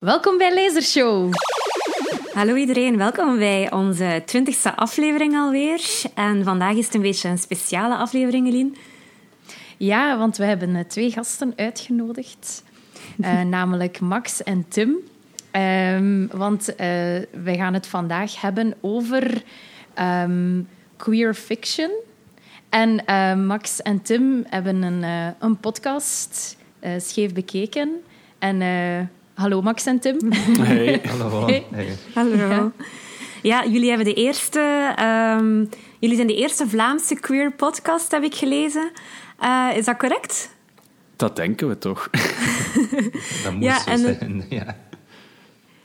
Welkom bij Lasershow. Hallo iedereen, welkom bij onze twintigste aflevering alweer. En vandaag is het een beetje een speciale aflevering, Eline. Ja, want we hebben eh, twee gasten uitgenodigd, uh, namelijk Max en Tim. Um, want uh, wij gaan het vandaag hebben over um, queer fiction. En uh, Max en Tim hebben een, uh, een podcast, Scheef Bekeken. En hallo Max en Tim. Hey, hallo. Hey. Hey. Hallo. Ja. ja. jullie, hebben de eerste, um, jullie zijn de eerste Vlaamse queer podcast, heb ik gelezen. is dat correct? Dat denken we toch. dat moet ja, zo en, zijn, ja.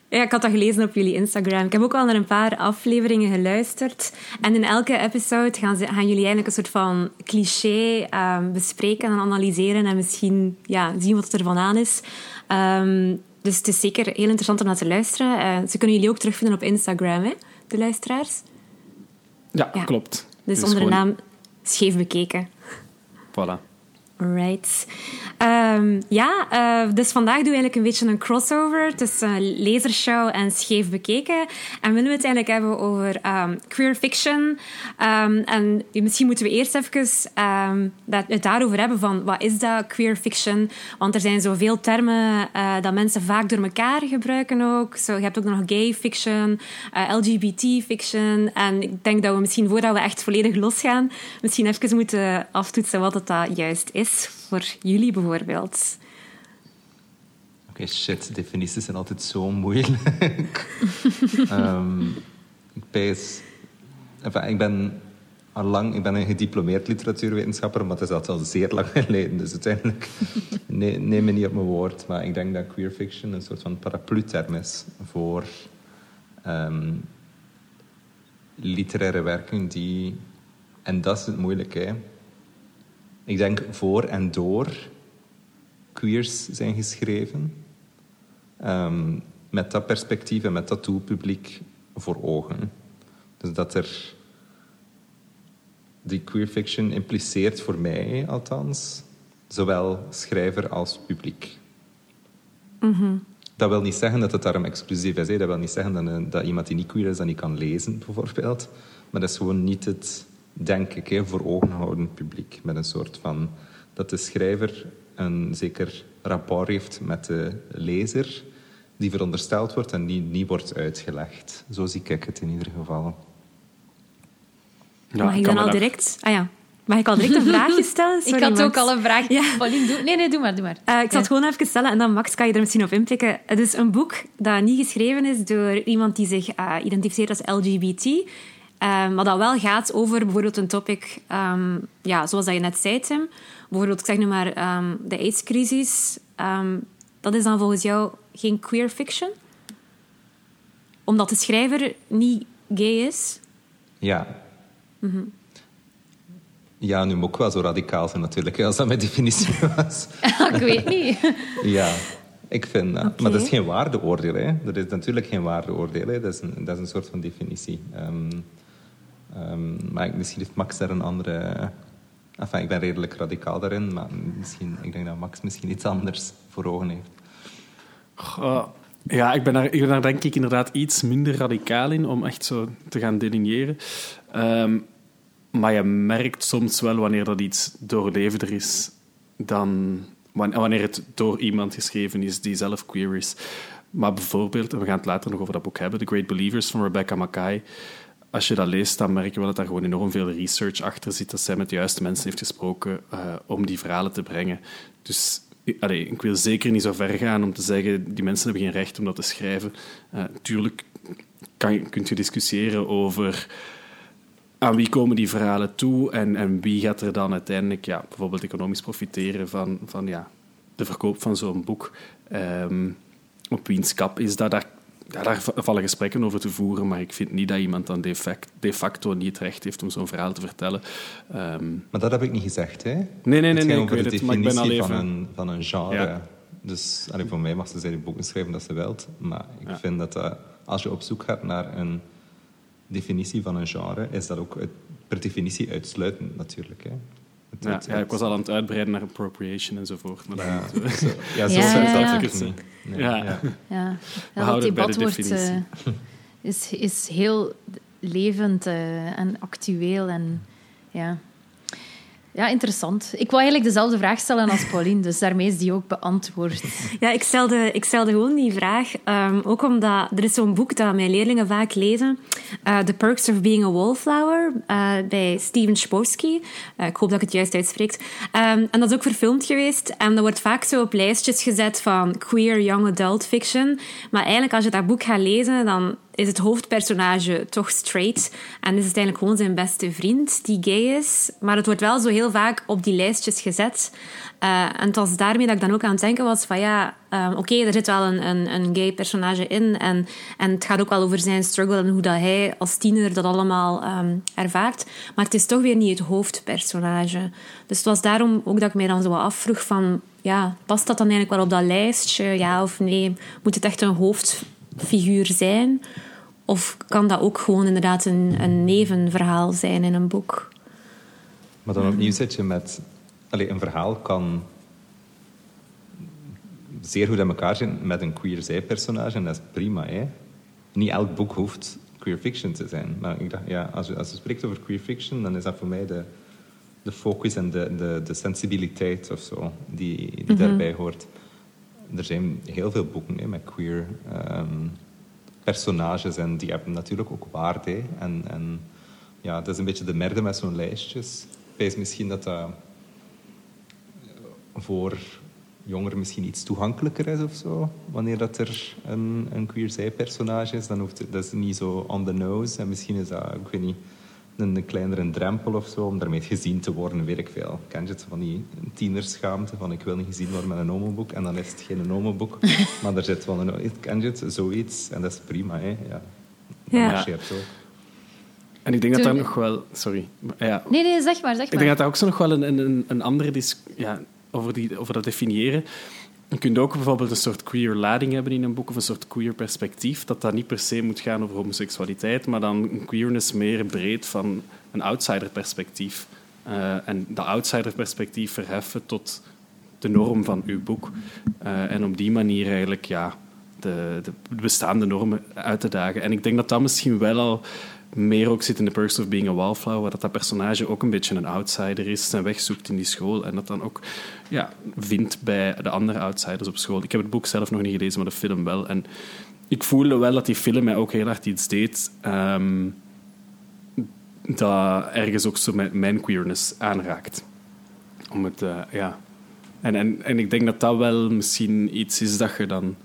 Ja, ik had dat gelezen op jullie Instagram. Ik heb ook al naar een paar afleveringen geluisterd. En in elke episode gaan, ze, gaan jullie eigenlijk een soort van cliché um, bespreken en analyseren en misschien ja, zien wat er van aan is. Um, dus het is zeker heel interessant om naar te luisteren. Uh, ze kunnen jullie ook terugvinden op Instagram, hè, de luisteraars. Ja, ja. klopt. Dus, dus onder de naam Scheef Bekeken. Voilà. Right. Um, ja, uh, dus vandaag doen we eigenlijk een beetje een crossover tussen lasershow en scheef bekeken. En willen we het eigenlijk hebben over um, queer fiction. Um, en misschien moeten we eerst even dat, het daarover hebben van wat is dat queer fiction? Want er zijn zoveel termen uh, dat mensen vaak door elkaar gebruiken ook. Zo, je hebt ook nog gay fiction, uh, LGBT fiction. En ik denk dat we misschien voordat we echt volledig losgaan, misschien even moeten aftoetsen wat het dat juist is voor jullie bijvoorbeeld? Oké, okay, shit. Definities zijn altijd zo moeilijk. um, ik, pees, enfin, ik ben al lang ik ben een gediplomeerd literatuurwetenschapper, maar het is al zeer lang geleden. Dus uiteindelijk nee, neem me niet op mijn woord. Maar ik denk dat queer fiction een soort van paraplu-term is voor um, literaire werken die... En dat is het moeilijke, ik denk voor en door queers zijn geschreven. Um, met dat perspectief en met dat doelpubliek voor ogen. Dus dat er die queer fiction impliceert voor mij althans, zowel schrijver als publiek. Mm -hmm. Dat wil niet zeggen dat het daarom exclusief is. Hè. Dat wil niet zeggen dat, dat iemand die niet queer is, dat niet kan lezen, bijvoorbeeld. Maar dat is gewoon niet het denk ik, hè, voor ogen houden publiek. Met een soort van... Dat de schrijver een zeker rapport heeft met de lezer... die verondersteld wordt en die niet wordt uitgelegd. Zo zie ik het in ieder geval. Ja, Mag ik dan al direct... Ah ja. Mag ik al direct een vraagje stellen? Sorry, ik had Max. ook al een vraag. Ja. Pauline, doe... Nee, nee, doe maar. Doe maar. Uh, ik zal het gewoon even stellen en dan, Max, kan je er misschien op inpikken. Het is een boek dat niet geschreven is door iemand die zich uh, identificeert als LGBT... Um, maar dat wel gaat over bijvoorbeeld een topic, um, ja, zoals dat je net zei, Tim. Bijvoorbeeld, ik zeg nu maar, um, de AIDS-crisis. dat is dan volgens jou geen queer fiction? Omdat de schrijver niet gay is? Ja. Mm -hmm. Ja, nu moet ik wel zo radicaal zijn natuurlijk, als dat mijn definitie was. ik weet niet. ja. Ik vind dat. Okay. Maar dat is geen waardeoordeel. Hè. Dat is natuurlijk geen waardeoordeel. Hè. Dat, is een, dat is een soort van definitie. Um, um, maar misschien heeft Max daar een andere... Enfin, ik ben redelijk radicaal daarin, maar misschien, ik denk dat Max misschien iets anders voor ogen heeft. Ja, ik ben, daar, ik denk ik inderdaad iets minder radicaal in om echt zo te gaan delineëren. Um, maar je merkt soms wel wanneer dat iets doorlevender is dan wanneer het door iemand geschreven is die zelf queer is. Maar bijvoorbeeld, en we gaan het later nog over dat boek hebben, The Great Believers van Rebecca Mackay. Als je dat leest, dan merk je wel dat daar gewoon enorm veel research achter zit. Dat zij met de juiste mensen heeft gesproken uh, om die verhalen te brengen. Dus allee, ik wil zeker niet zo ver gaan om te zeggen, die mensen hebben geen recht om dat te schrijven. Uh, tuurlijk kan, kunt je discussiëren over aan wie komen die verhalen toe en, en wie gaat er dan uiteindelijk ja, bijvoorbeeld economisch profiteren van, van ja, de verkoop van zo'n boek? Um, op wiens kap is dat? Daar, ja, daar vallen gesprekken over te voeren, maar ik vind niet dat iemand dan de, facto, de facto niet het recht heeft om zo'n verhaal te vertellen. Um, maar dat heb ik niet gezegd, hè? Nee, nee, nee, nee, nee ik weet het, maar ik ben al even... van een, van een genre. Ja. Dus allee, voor mij mag ze zijn boeken schrijven dat ze wilt, maar ik ja. vind dat uh, als je op zoek gaat naar een definitie van een genre, is dat ook per definitie uitsluitend natuurlijk. Hè. Het- Ja, het- ja, ik was al aan het uitbreiden naar appropriation enzovoort. Maar Ja, dat zo, ja, zo Ja, zou ja, dat ja. ik het niet. Nee, Ja. ja. Ja, ja dat houden het bij debat de wordt, definitie. eh, is, is heel levend eh, en actueel. En, ja. Ja, interessant. Ik wou eigenlijk dezelfde vraag stellen als Pauline, dus daarmee is die ook beantwoord. Ja, ik stelde, ik stelde gewoon die vraag. ehm, ook omdat er is zo'n boek dat mijn leerlingen vaak lezen. eh, The Perks of Being a Wallflower eh, bij Steven Chbosky. Eh, ik hoop dat ik het juist uitspreek. Ehm, en dat is ook verfilmd geweest. En dat wordt vaak zo op lijstjes gezet van queer young adult fiction. Maar eigenlijk, als je dat boek gaat lezen, dan is het hoofdpersonage toch straight. En is het eigenlijk gewoon zijn beste vriend die gay is. Maar het wordt wel zo heel vaak op die lijstjes gezet. Eh, en het was daarmee dat ik dan ook aan het denken was van ja, ehm, oké, er zit wel een, een, een gay personage in. En, en het gaat ook wel over zijn struggle en hoe dat hij als tiener dat allemaal ehm, ervaart. Maar het is toch weer niet het hoofdpersonage. Dus het was daarom ook dat ik mij dan zo wat afvroeg van... Ja, past dat dan eigenlijk wel op dat lijstje? Ja of nee? Moet het echt een hoofdfiguur zijn? Of kan dat ook gewoon inderdaad een, een nevenverhaal zijn in een boek? Maar dan opnieuw zit je met... Allee, een verhaal kan zeer goed in elkaar zijn met een queer zijpersonage. En dat is prima, hè. Niet elk boek hoeft queer fiction te zijn. Maar ik dacht, ja, als je, als je spreekt over queer fiction, dan is dat voor mij de, de focus en de, de, de sensibiliteit of zo, die, die daarbij hoort. Er zijn heel veel boeken hè, met queer ehm, personages en die hebben natuurlijk ook waarde. En, en ja, dat is een beetje de merde met zo'n lijstjes. Ik misschien dat dat voor jongeren misschien iets toegankelijker is of zo. Wanneer dat er een, een queer zijpersonage is, dan hoeft het, dat is niet zo on the nose. En misschien is dat, ik weet niet, een, een kleinere drempel of zo, om daarmee gezien te worden, weet ik veel. Ken je het van die tienerschaamte, van ik wil niet gezien worden met een homoboek, en dan is het geen homoboek, maar er zit wel een... Ken je het? Zoiets. En dat is prima, hè. Ja. Dat Ja. marcheert ook. En ik denk dat daar nog wel... Sorry. Maar Ja, Nee, nee, zeg maar, zeg ik denk maar. dat daar ook zo nog wel een, een- een, een andere... dis- Ja, over, die, over dat definiëren. Je kunt ook bijvoorbeeld een soort queer lading hebben in een boek, of een soort queer perspectief, dat dat niet per se moet gaan over homoseksualiteit, maar dan een queerness meer breed van een outsider-perspectief. Eh, en dat outsider-perspectief verheffen tot de norm van uw boek. Eh, en op die manier eigenlijk ja, de, de bestaande normen uit te dagen. En ik denk dat dat misschien wel al meer ook zit in The Perks of Being a Wallflower, dat dat personage ook een beetje een outsider is, zijn weg zoekt in die school en dat dan ook ja, vindt bij de andere outsiders op school. Ik heb het boek zelf nog niet gelezen, maar de film wel. En ik voelde wel dat die film mij ook heel hard iets deed ehm, dat ergens ook zo mijn queerness aanraakt. Om het, eh, ja. En, en, en ik denk dat dat wel misschien iets is dat je dan...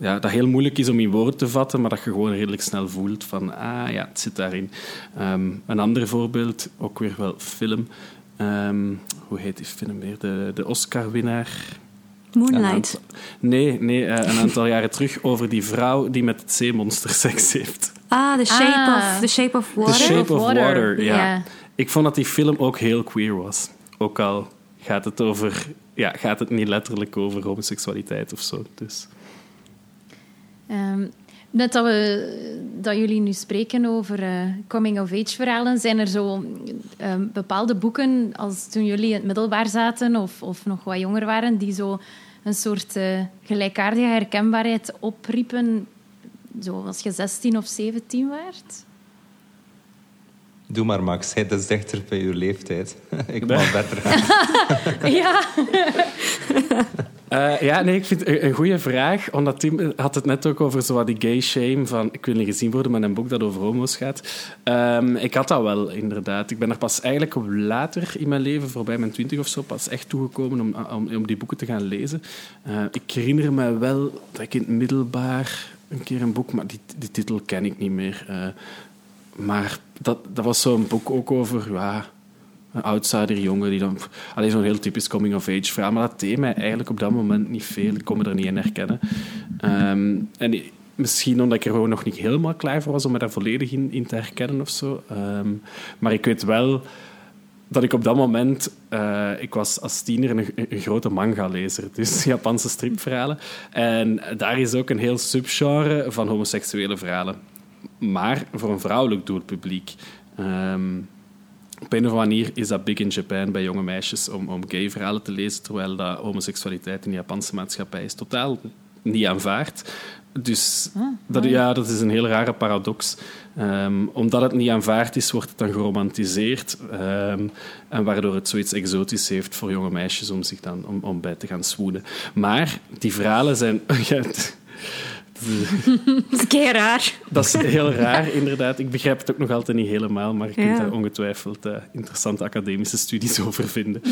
Ja, dat heel moeilijk is om in woorden te vatten, maar dat je gewoon redelijk snel voelt van, ah ja, het zit daarin. Ehm, een ander voorbeeld, ook weer wel film. Ehm, hoe heet die film weer? De, de Oscar-winnaar. Moonlight. aantal- Nee, nee eh, een aantal jaren terug over die vrouw die met het zeemonster seks heeft. Ah, The Shape, Ah. of, the shape of The Water. Shape of Water, ja. ja. Ik vond dat die film ook heel queer was. Ook al gaat het, over, ja, gaat het niet letterlijk over homoseksualiteit of zo. Dus. Ehm, net dat, we, dat jullie nu spreken over eh, coming-of-age verhalen, zijn er zo ehm, bepaalde boeken, als toen jullie in het middelbaar zaten of, of nog wat jonger waren, die zo een soort eh, gelijkaardige herkenbaarheid opriepen, zo als je 16 of 17 waart? Doe maar, Max. Het is dichter bij uw leeftijd. ik mag beter gaan. ja. Eh, ja, nee, ik vind een, een goede vraag. Omdat Tim had het net ook over zo wat die gay shame. Van, ik wil niet gezien worden met een boek dat over homo's gaat. Ehm, ik had dat wel, inderdaad. Ik ben er pas eigenlijk later in mijn leven, voorbij mijn twintig of zo, pas echt toegekomen om, om, om die boeken te gaan lezen. Eh, ik herinner me wel dat ik in het middelbaar een keer een boek... Maar die, die titel ken ik niet meer. Eh, maar dat, dat was zo'n boek ook over... Ja, een outsider jongen die dan... Alleen zo'n heel typisch coming-of-age verhaal. Maar dat deed mij eigenlijk op dat moment niet veel. Ik kon me er niet in herkennen. Ehm, en misschien omdat ik er gewoon nog niet helemaal klaar voor was om me daar volledig in, in te herkennen of zo. Ehm, maar ik weet wel dat ik op dat moment... eh, ik was als tiener een, een grote manga-lezer. Dus Japanse stripverhalen. En daar is ook een heel subgenre van homoseksuele verhalen. Maar voor een vrouwelijk doelpubliek. Ehm op een of andere manier is dat big in Japan bij jonge meisjes om, om gay verhalen te lezen, terwijl dat homoseksualiteit in de Japanse maatschappij is totaal niet aanvaard. Dus dat, ja, dat is een heel rare paradox. Ehm, omdat het niet aanvaard is, wordt het dan geromantiseerd. Ehm, en waardoor het zoiets exotisch heeft voor jonge meisjes om, zich dan, om, om bij te gaan swoenen. Maar die verhalen zijn... dat is kei raar. Dat is heel raar, inderdaad. Ik begrijp het ook nog altijd niet helemaal, maar je kunt daar ongetwijfeld uh, interessante academische studies over vinden.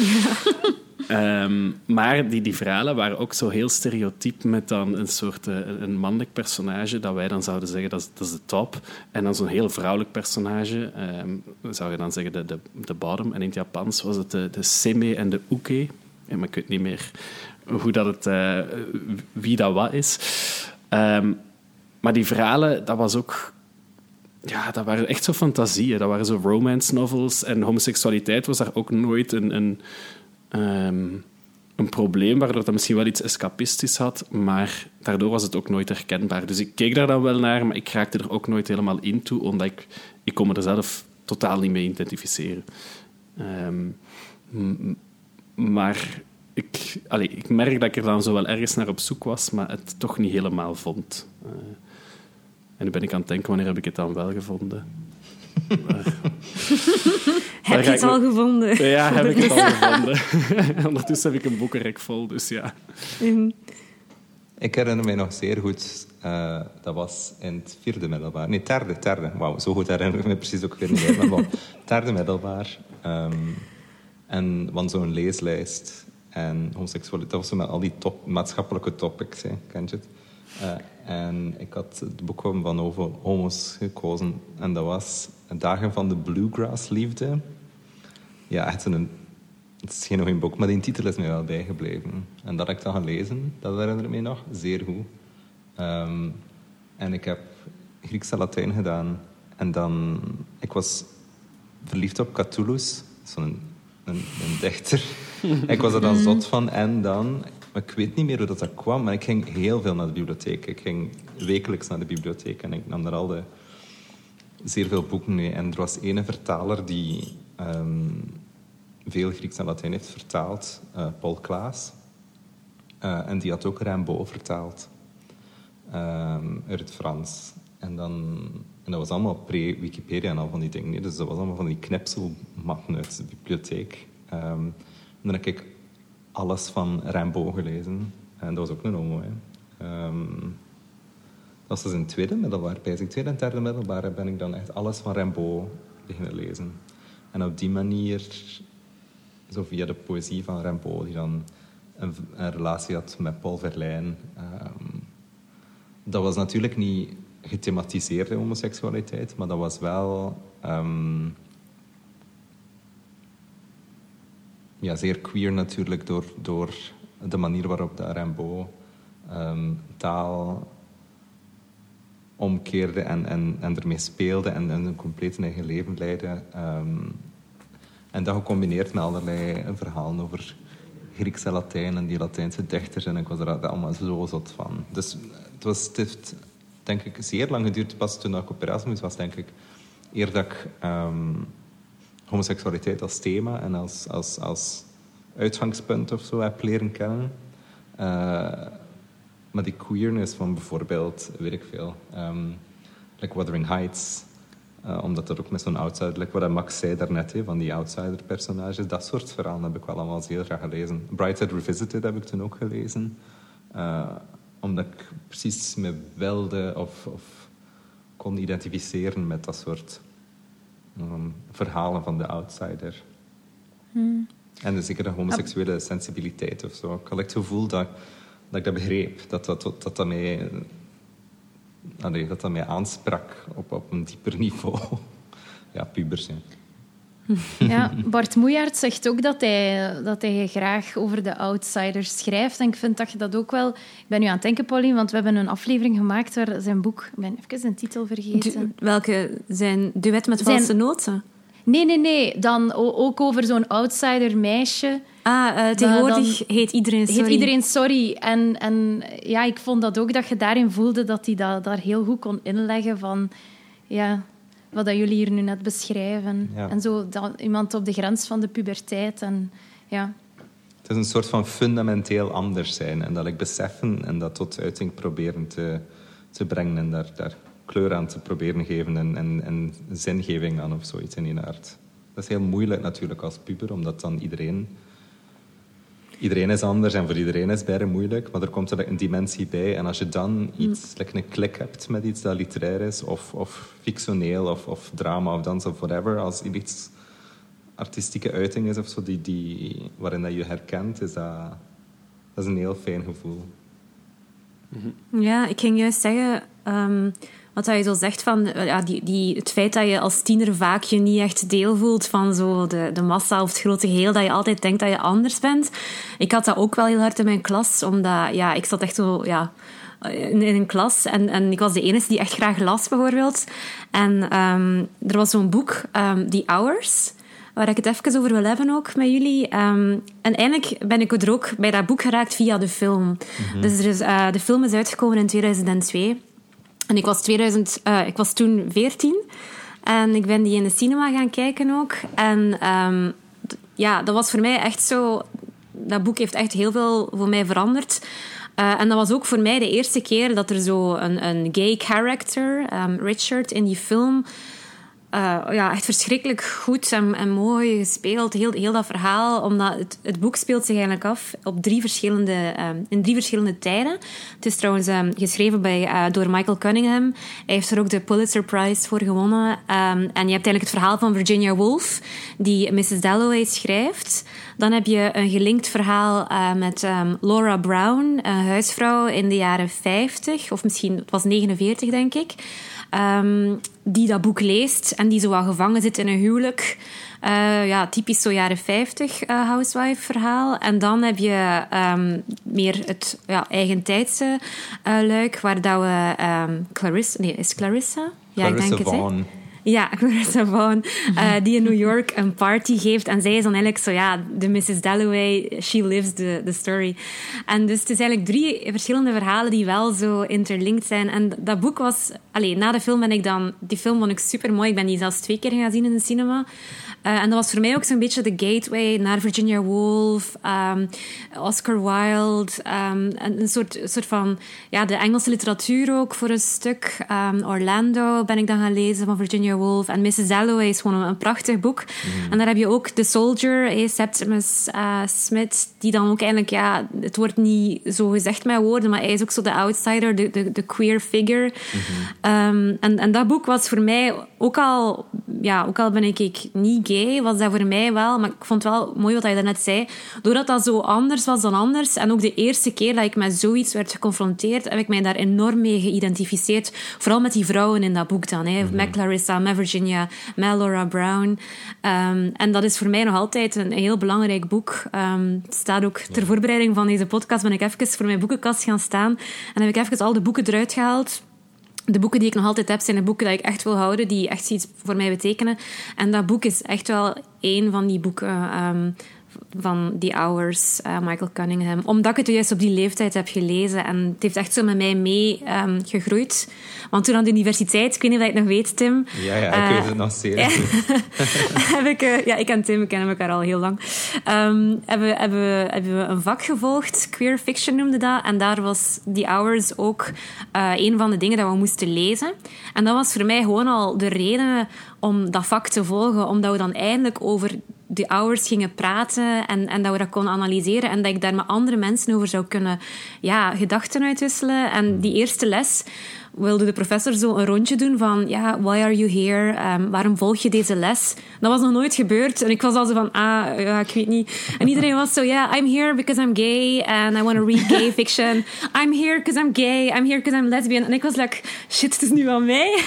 Um, maar die, die verhalen waren ook zo heel stereotyp met dan een soort uh, een mannelijk personage dat wij dan zouden zeggen dat is, dat is de top. En dan zo'n heel vrouwelijk personage, um, zou je dan zeggen de, de, de bottom. En in het Japans was het de, de seme en de uke. Maar ik weet niet meer hoe dat het, uh, wie dat wat is. Um, maar die verhalen, dat was ook ja, dat waren echt zo fantasieën. Dat waren zo romance novels. En homoseksualiteit was daar ook nooit een, een, um, een probleem, waardoor dat misschien wel iets escapistisch had, maar daardoor was het ook nooit herkenbaar. Dus ik keek daar dan wel naar, maar ik raakte er ook nooit helemaal in toe, omdat ik, ik kon me er zelf totaal niet mee identificeren. Um, maar ik, allee, ik merk dat ik er dan zo wel ergens naar op zoek was, maar het toch niet helemaal vond. Uh, en nu ben ik aan het denken, wanneer heb ik het dan wel gevonden? heb je het al gevonden? Ja, heb ik het al gevonden. Ondertussen heb ik een boekenrek vol, dus ja. Ik herinner me nog zeer goed, uh, dat was in het vierde middelbaar. Nee, derde, derde. Wauw, zo goed herinner ik me precies ook weer niet meer. Maar derde middelbaar. Um, en van zo'n leeslijst. En homoseksualiteit, was met al die top, maatschappelijke topics, hè, kent je het? Uh, en ik had het boek van over homo's gekozen. En dat was Dagen van de Bluegrass Liefde. Ja, echt een... Het is geen een boek, maar die titel is me wel bijgebleven. En dat heb ik dan gelezen, dat herinner ik me nog, zeer goed. Um, en ik heb Grieks en Latijn gedaan. En dan... Ik was verliefd op Catullus, zo'n een, een, een dichter. ik was er dan zot van. En dan ik weet niet meer hoe dat, dat kwam, maar ik ging heel veel naar de bibliotheek. Ik ging wekelijks naar de bibliotheek en ik nam daar al de, zeer veel boeken mee. En er was ene vertaler die um, veel Grieks en Latijn heeft vertaald, uh, Paul Klaas. Uh, en die had ook Rimbaud vertaald um, uit het Frans. En, dan, en dat was allemaal pre-Wikipedia en al van die dingen. Dus dat was allemaal van die knipselmatten uit de bibliotheek. Um, en dan heb ik alles van Rimbaud gelezen. En dat was ook een homo. Um, dat was dus in het tweede middelbaar. Het tweede en derde middelbaar ben ik dan echt alles van Rimbaud beginnen lezen. En op die manier, zo via de poëzie van Rimbaud, die dan een, een relatie had met Paul Verlaine. Um, dat was natuurlijk niet gethematiseerde homoseksualiteit, maar dat was wel... Um, ja, zeer queer natuurlijk door, door de manier waarop de Rimbaud um, taal omkeerde en, en, en ermee speelde en, en een compleet eigen leven leidde. Um, en dat gecombineerd met allerlei verhalen over Grieks en Latijn en die Latijnse dichters. En ik was er allemaal zo zot van. Dus het, was, heeft, denk ik, zeer lang geduurd. Pas toen ik op Erasmus was, denk ik, eer dat ik um, homoseksualiteit als thema en als, als, als uitgangspunt of zo heb leren kennen. Uh, maar die queerness van bijvoorbeeld, weet ik veel, um, like Wuthering Heights, uh, omdat dat ook met zo'n outsider, like wat Max zei daarnet, he, van die outsider-personages, dat soort verhalen heb ik wel allemaal zeer graag gelezen. Brightside Revisited heb ik toen ook gelezen, uh, omdat ik precies me wilde of, of kon identificeren met dat soort um, verhalen van de outsider. Hmm. En dus zeker de homoseksuele sensibiliteit of zo. Ik had het gevoel dat, dat ik dat begreep. Dat dat, dat, dat, dat mij, allee, dat dat mij aansprak op, op een dieper niveau. ja, pubers. Ja. Ja, Bart Moejaert zegt ook dat hij, dat hij graag over de outsiders schrijft. En ik vind dat je dat ook wel... Ik ben nu aan het denken, Pauline, want we hebben een aflevering gemaakt waar zijn boek... Ik ben even zijn titel vergeten. Du welke? Zijn duet met valse zijn... noten? Nee, nee, nee. Dan ook over zo'n outsider meisje. Ah, uh, tegenwoordig heet iedereen sorry. Heet iedereen sorry. En, en ja, ik vond dat ook dat je daarin voelde dat hij dat daar heel goed kon inleggen van... Ja, wat dat jullie hier nu net beschrijven. Ja. En zo dat, iemand op de grens van de puberteit. En, ja. Het is een soort van fundamenteel anders zijn. En dat ik beseffen en dat tot uiting proberen te, te brengen. En daar, daar kleur aan te proberen geven en, en, en zingeving aan of zoiets in die aard. Dat is heel moeilijk natuurlijk als puber, omdat dan iedereen... Iedereen is anders en voor iedereen is het bijna moeilijk. Maar er komt er een dimensie bij. En als je dan iets, like een klik hebt met iets dat literair is, of, of fictioneel, of, of drama, of dans, of whatever. Als iets artistieke uiting is of zo, die, die, waarin dat je herkent, is dat, dat is een heel fijn gevoel. Ja, ik ging juist zeggen, ehm, wat je zo zegt van eh, ja, die, die, het feit dat je als tiener vaak je niet echt deel voelt van zo de, de massa of het grote geheel, dat je altijd denkt dat je anders bent. Ik had dat ook wel heel hard in mijn klas, omdat ja, ik zat echt zo, ja, in, in een klas en, en ik was de enige die echt graag las, bijvoorbeeld. En ehm, er was zo'n boek, ehm, The Hours waar ik het even over wil hebben ook met jullie. Ehm, en eigenlijk ben ik er ook bij dat boek geraakt via de film. Dus er is, eh, de film is uitgekomen in 2002. En ik was, 2000, eh, ik was toen 14. En ik ben die in de cinema gaan kijken ook. En ehm, ja, dat was voor mij echt zo... Dat boek heeft echt heel veel voor mij veranderd. Eh, en dat was ook voor mij de eerste keer dat er zo een, een gay character, ehm, Richard, in die film eh, ja, echt verschrikkelijk goed en, mooi gespeeld, heel, heel dat verhaal. Omdat het, het boek speelt zich eigenlijk af op drie verschillende, ehm, in drie verschillende tijden. Het is trouwens ehm, geschreven bij, eh, door Michael Cunningham. Hij heeft er ook de Pulitzer Prize voor gewonnen. Ehm, en je hebt eigenlijk het verhaal van Virginia Woolf, die Mrs. Dalloway schrijft. Dan heb je een gelinkt verhaal eh, met ehm, Laura Brown, een huisvrouw in de jaren 50, of misschien, het was 49 denk ik. Ehm, die dat boek leest en die zo wat gevangen zit in een huwelijk. Eh, ja, typisch zo jaren 50 eh, housewife verhaal. En dan heb je ehm, meer het ja, eigentijdse eh, luik, waar dat we ehm, Clarissa... Nee, is Clarissa? Ja, ik denk het. hè. Ja, Clarissa Vaughn, eh, die in New York een party geeft. En zij is dan eigenlijk zo, ja, de Mrs. Dalloway, she lives the, the story. En dus het is eigenlijk drie verschillende verhalen die wel zo interlinked zijn. En dat boek was... Allee, na de film ben ik dan... Die film vond ik super mooi. Ik ben die zelfs twee keer gaan zien in de cinema. Eh, en dat was voor mij ook zo'n beetje de gateway naar Virginia Woolf, ehm, Oscar Wilde. ehm, en een soort, soort van... Ja, de Engelse literatuur ook voor een stuk. Ehm, Orlando ben ik dan gaan lezen van Virginia Woolf. En Mrs. Dalloway is gewoon een, een prachtig boek. En daar heb je ook The Soldier, eh, Septimus eh, Smith, die dan ook eigenlijk... Ja, het wordt niet zo gezegd met woorden, maar hij is ook zo de outsider, de, de, de queer figure. Ehm, en, en dat boek was voor mij ook al... Ja, ook al ben ik, ik niet gay, was dat voor mij wel... Maar ik vond het wel mooi wat hij daarnet zei. Doordat dat zo anders was dan anders, en ook de eerste keer dat ik met zoiets werd geconfronteerd, heb ik mij daar enorm mee geïdentificeerd. Vooral met die vrouwen in dat boek dan. Hè. Met Clarissa, met Virginia, met Laura Brown. Ehm, en dat is voor mij nog altijd een heel belangrijk boek. Ehm, het staat ook ter voorbereiding van deze podcast ben ik even voor mijn boekenkast gaan staan. En heb ik even al de boeken eruit gehaald. De boeken die ik nog altijd heb, zijn de boeken die ik echt wil houden, die echt iets voor mij betekenen. En dat boek is echt wel één van die boeken ehm, van The Hours, eh, Michael Cunningham. Omdat ik het juist op die leeftijd heb gelezen. En het heeft echt zo met mij mee ehm, gegroeid. Want toen aan de universiteit, ik weet niet of je het nog weet, Tim. Ja, ja, ik eh, weet het nog zeer heb ik, eh, ja, ik en Tim kennen elkaar al heel lang. Ehm, hebben, we- hebben, hebben we een vak gevolgd, queer fiction noemde dat. En daar was The Hours ook eh, een van de dingen dat we moesten lezen. En dat was voor mij gewoon al de reden om dat vak te volgen. Omdat we dan eindelijk over The Hours gingen praten en, en dat we dat konden analyseren. En dat ik daar met andere mensen over zou kunnen ja, gedachten uitwisselen. En die eerste les wilde de professor zo een rondje doen van, ja, why are you here? Ehm, waarom volg je deze les? Dat was nog nooit gebeurd. En ik was al zo van, ah, ik weet niet. En iedereen was zo, ja, I'm here because I'm gay and I want to read gay fiction. I'm here because I'm gay. I'm here because I'm lesbian. En ik was like, shit, het is nu aan mij.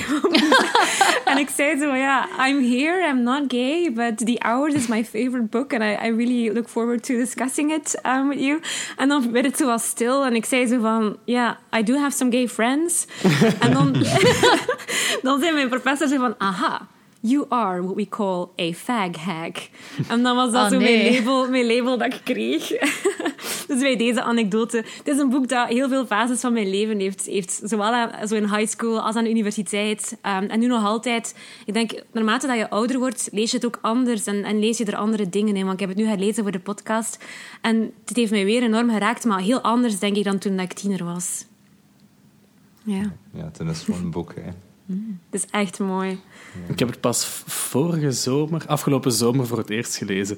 en ik zei zo, ja, I'm here, I'm not gay, but The Hours is my favorite book and I, I really look forward to discussing it um, with you. En dan werd het zo stil en ik zei zo van, ja, I do have some gay friends. en dan, dan zei mijn professor zo van, aha, You are what we call a fag hack. En dan was dat Oh, zo mijn, label, mijn label dat ik kreeg. dus bij deze anekdote. Het is een boek dat heel veel fases van mijn leven heeft. heeft zowel aan, zo in high school als aan de universiteit. Ehm, en nu nog altijd. Ik denk, naarmate dat je ouder wordt, lees je het ook anders. En, en lees je er andere dingen in. Want ik heb het nu herlezen voor de podcast. En het heeft mij weer enorm geraakt. Maar heel anders, denk ik, dan toen ik tiener was. Ja, Ja, het is gewoon een boek, hè. het is echt mooi. Ik heb het pas vorige zomer, afgelopen zomer, voor het eerst gelezen.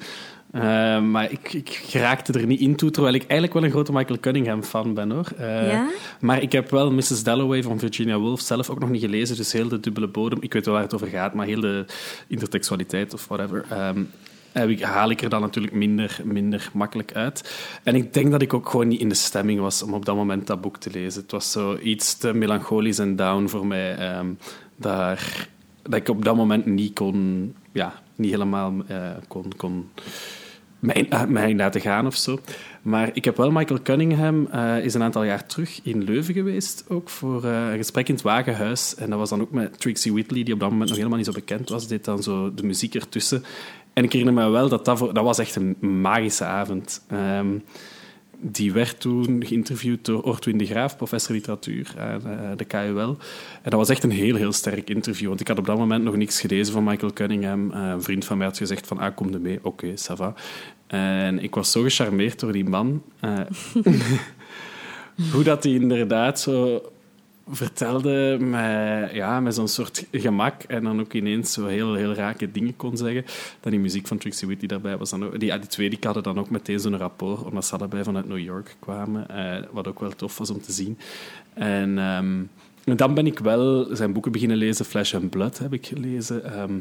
Eh, maar ik, ik geraakte er niet in toe, terwijl ik eigenlijk wel een grote Michael Cunningham-fan ben, hoor. Eh, Ja? Maar ik heb wel Mrs. Dalloway van Virginia Woolf zelf ook nog niet gelezen, dus heel de dubbele bodem. Ik weet wel waar het over gaat, maar heel de intertextualiteit of whatever... ehm, haal ik er dan natuurlijk minder, minder makkelijk uit. En ik denk dat ik ook gewoon niet in de stemming was om op dat moment dat boek te lezen. Het was zo iets te melancholisch en down voor mij. ehm, dat ik op dat moment niet kon... Ja, niet helemaal eh, kon... kon mij, uh, mij laten gaan of zo. Maar ik heb wel Michael Cunningham, eh, is een aantal jaar terug in Leuven geweest, ook voor eh, een gesprek in het Wagenhuis. En dat was dan ook met Trixie Whitley, die op dat moment nog helemaal niet zo bekend was, deed dan zo de muziek ertussen. En ik herinner me wel dat dat, dat was echt een magische avond. Ehm, die werd toen geïnterviewd door Ortwin de Graaf, professor literatuur aan eh, de KUL. En dat was echt een heel, heel sterk interview. Want ik had op dat moment nog niks gelezen van Michael Cunningham. Eh, een vriend van mij had gezegd van, ah, kom er mee. Oké, ça va. En ik was zo gecharmeerd door die man. eh, hoe dat hij inderdaad zo vertelde met, ja, met zo'n soort gemak en dan ook ineens zo heel, heel rake dingen kon zeggen. Dan die muziek van Trixie Whitley daarbij was dan ook... Die, ja, die twee die hadden dan ook meteen zo'n rapport, omdat ze allebei vanuit New York kwamen. eh, wat ook wel tof was om te zien. En, ehm, dan ben ik wel zijn boeken beginnen lezen. Flesh and Blood heb ik gelezen. ehm,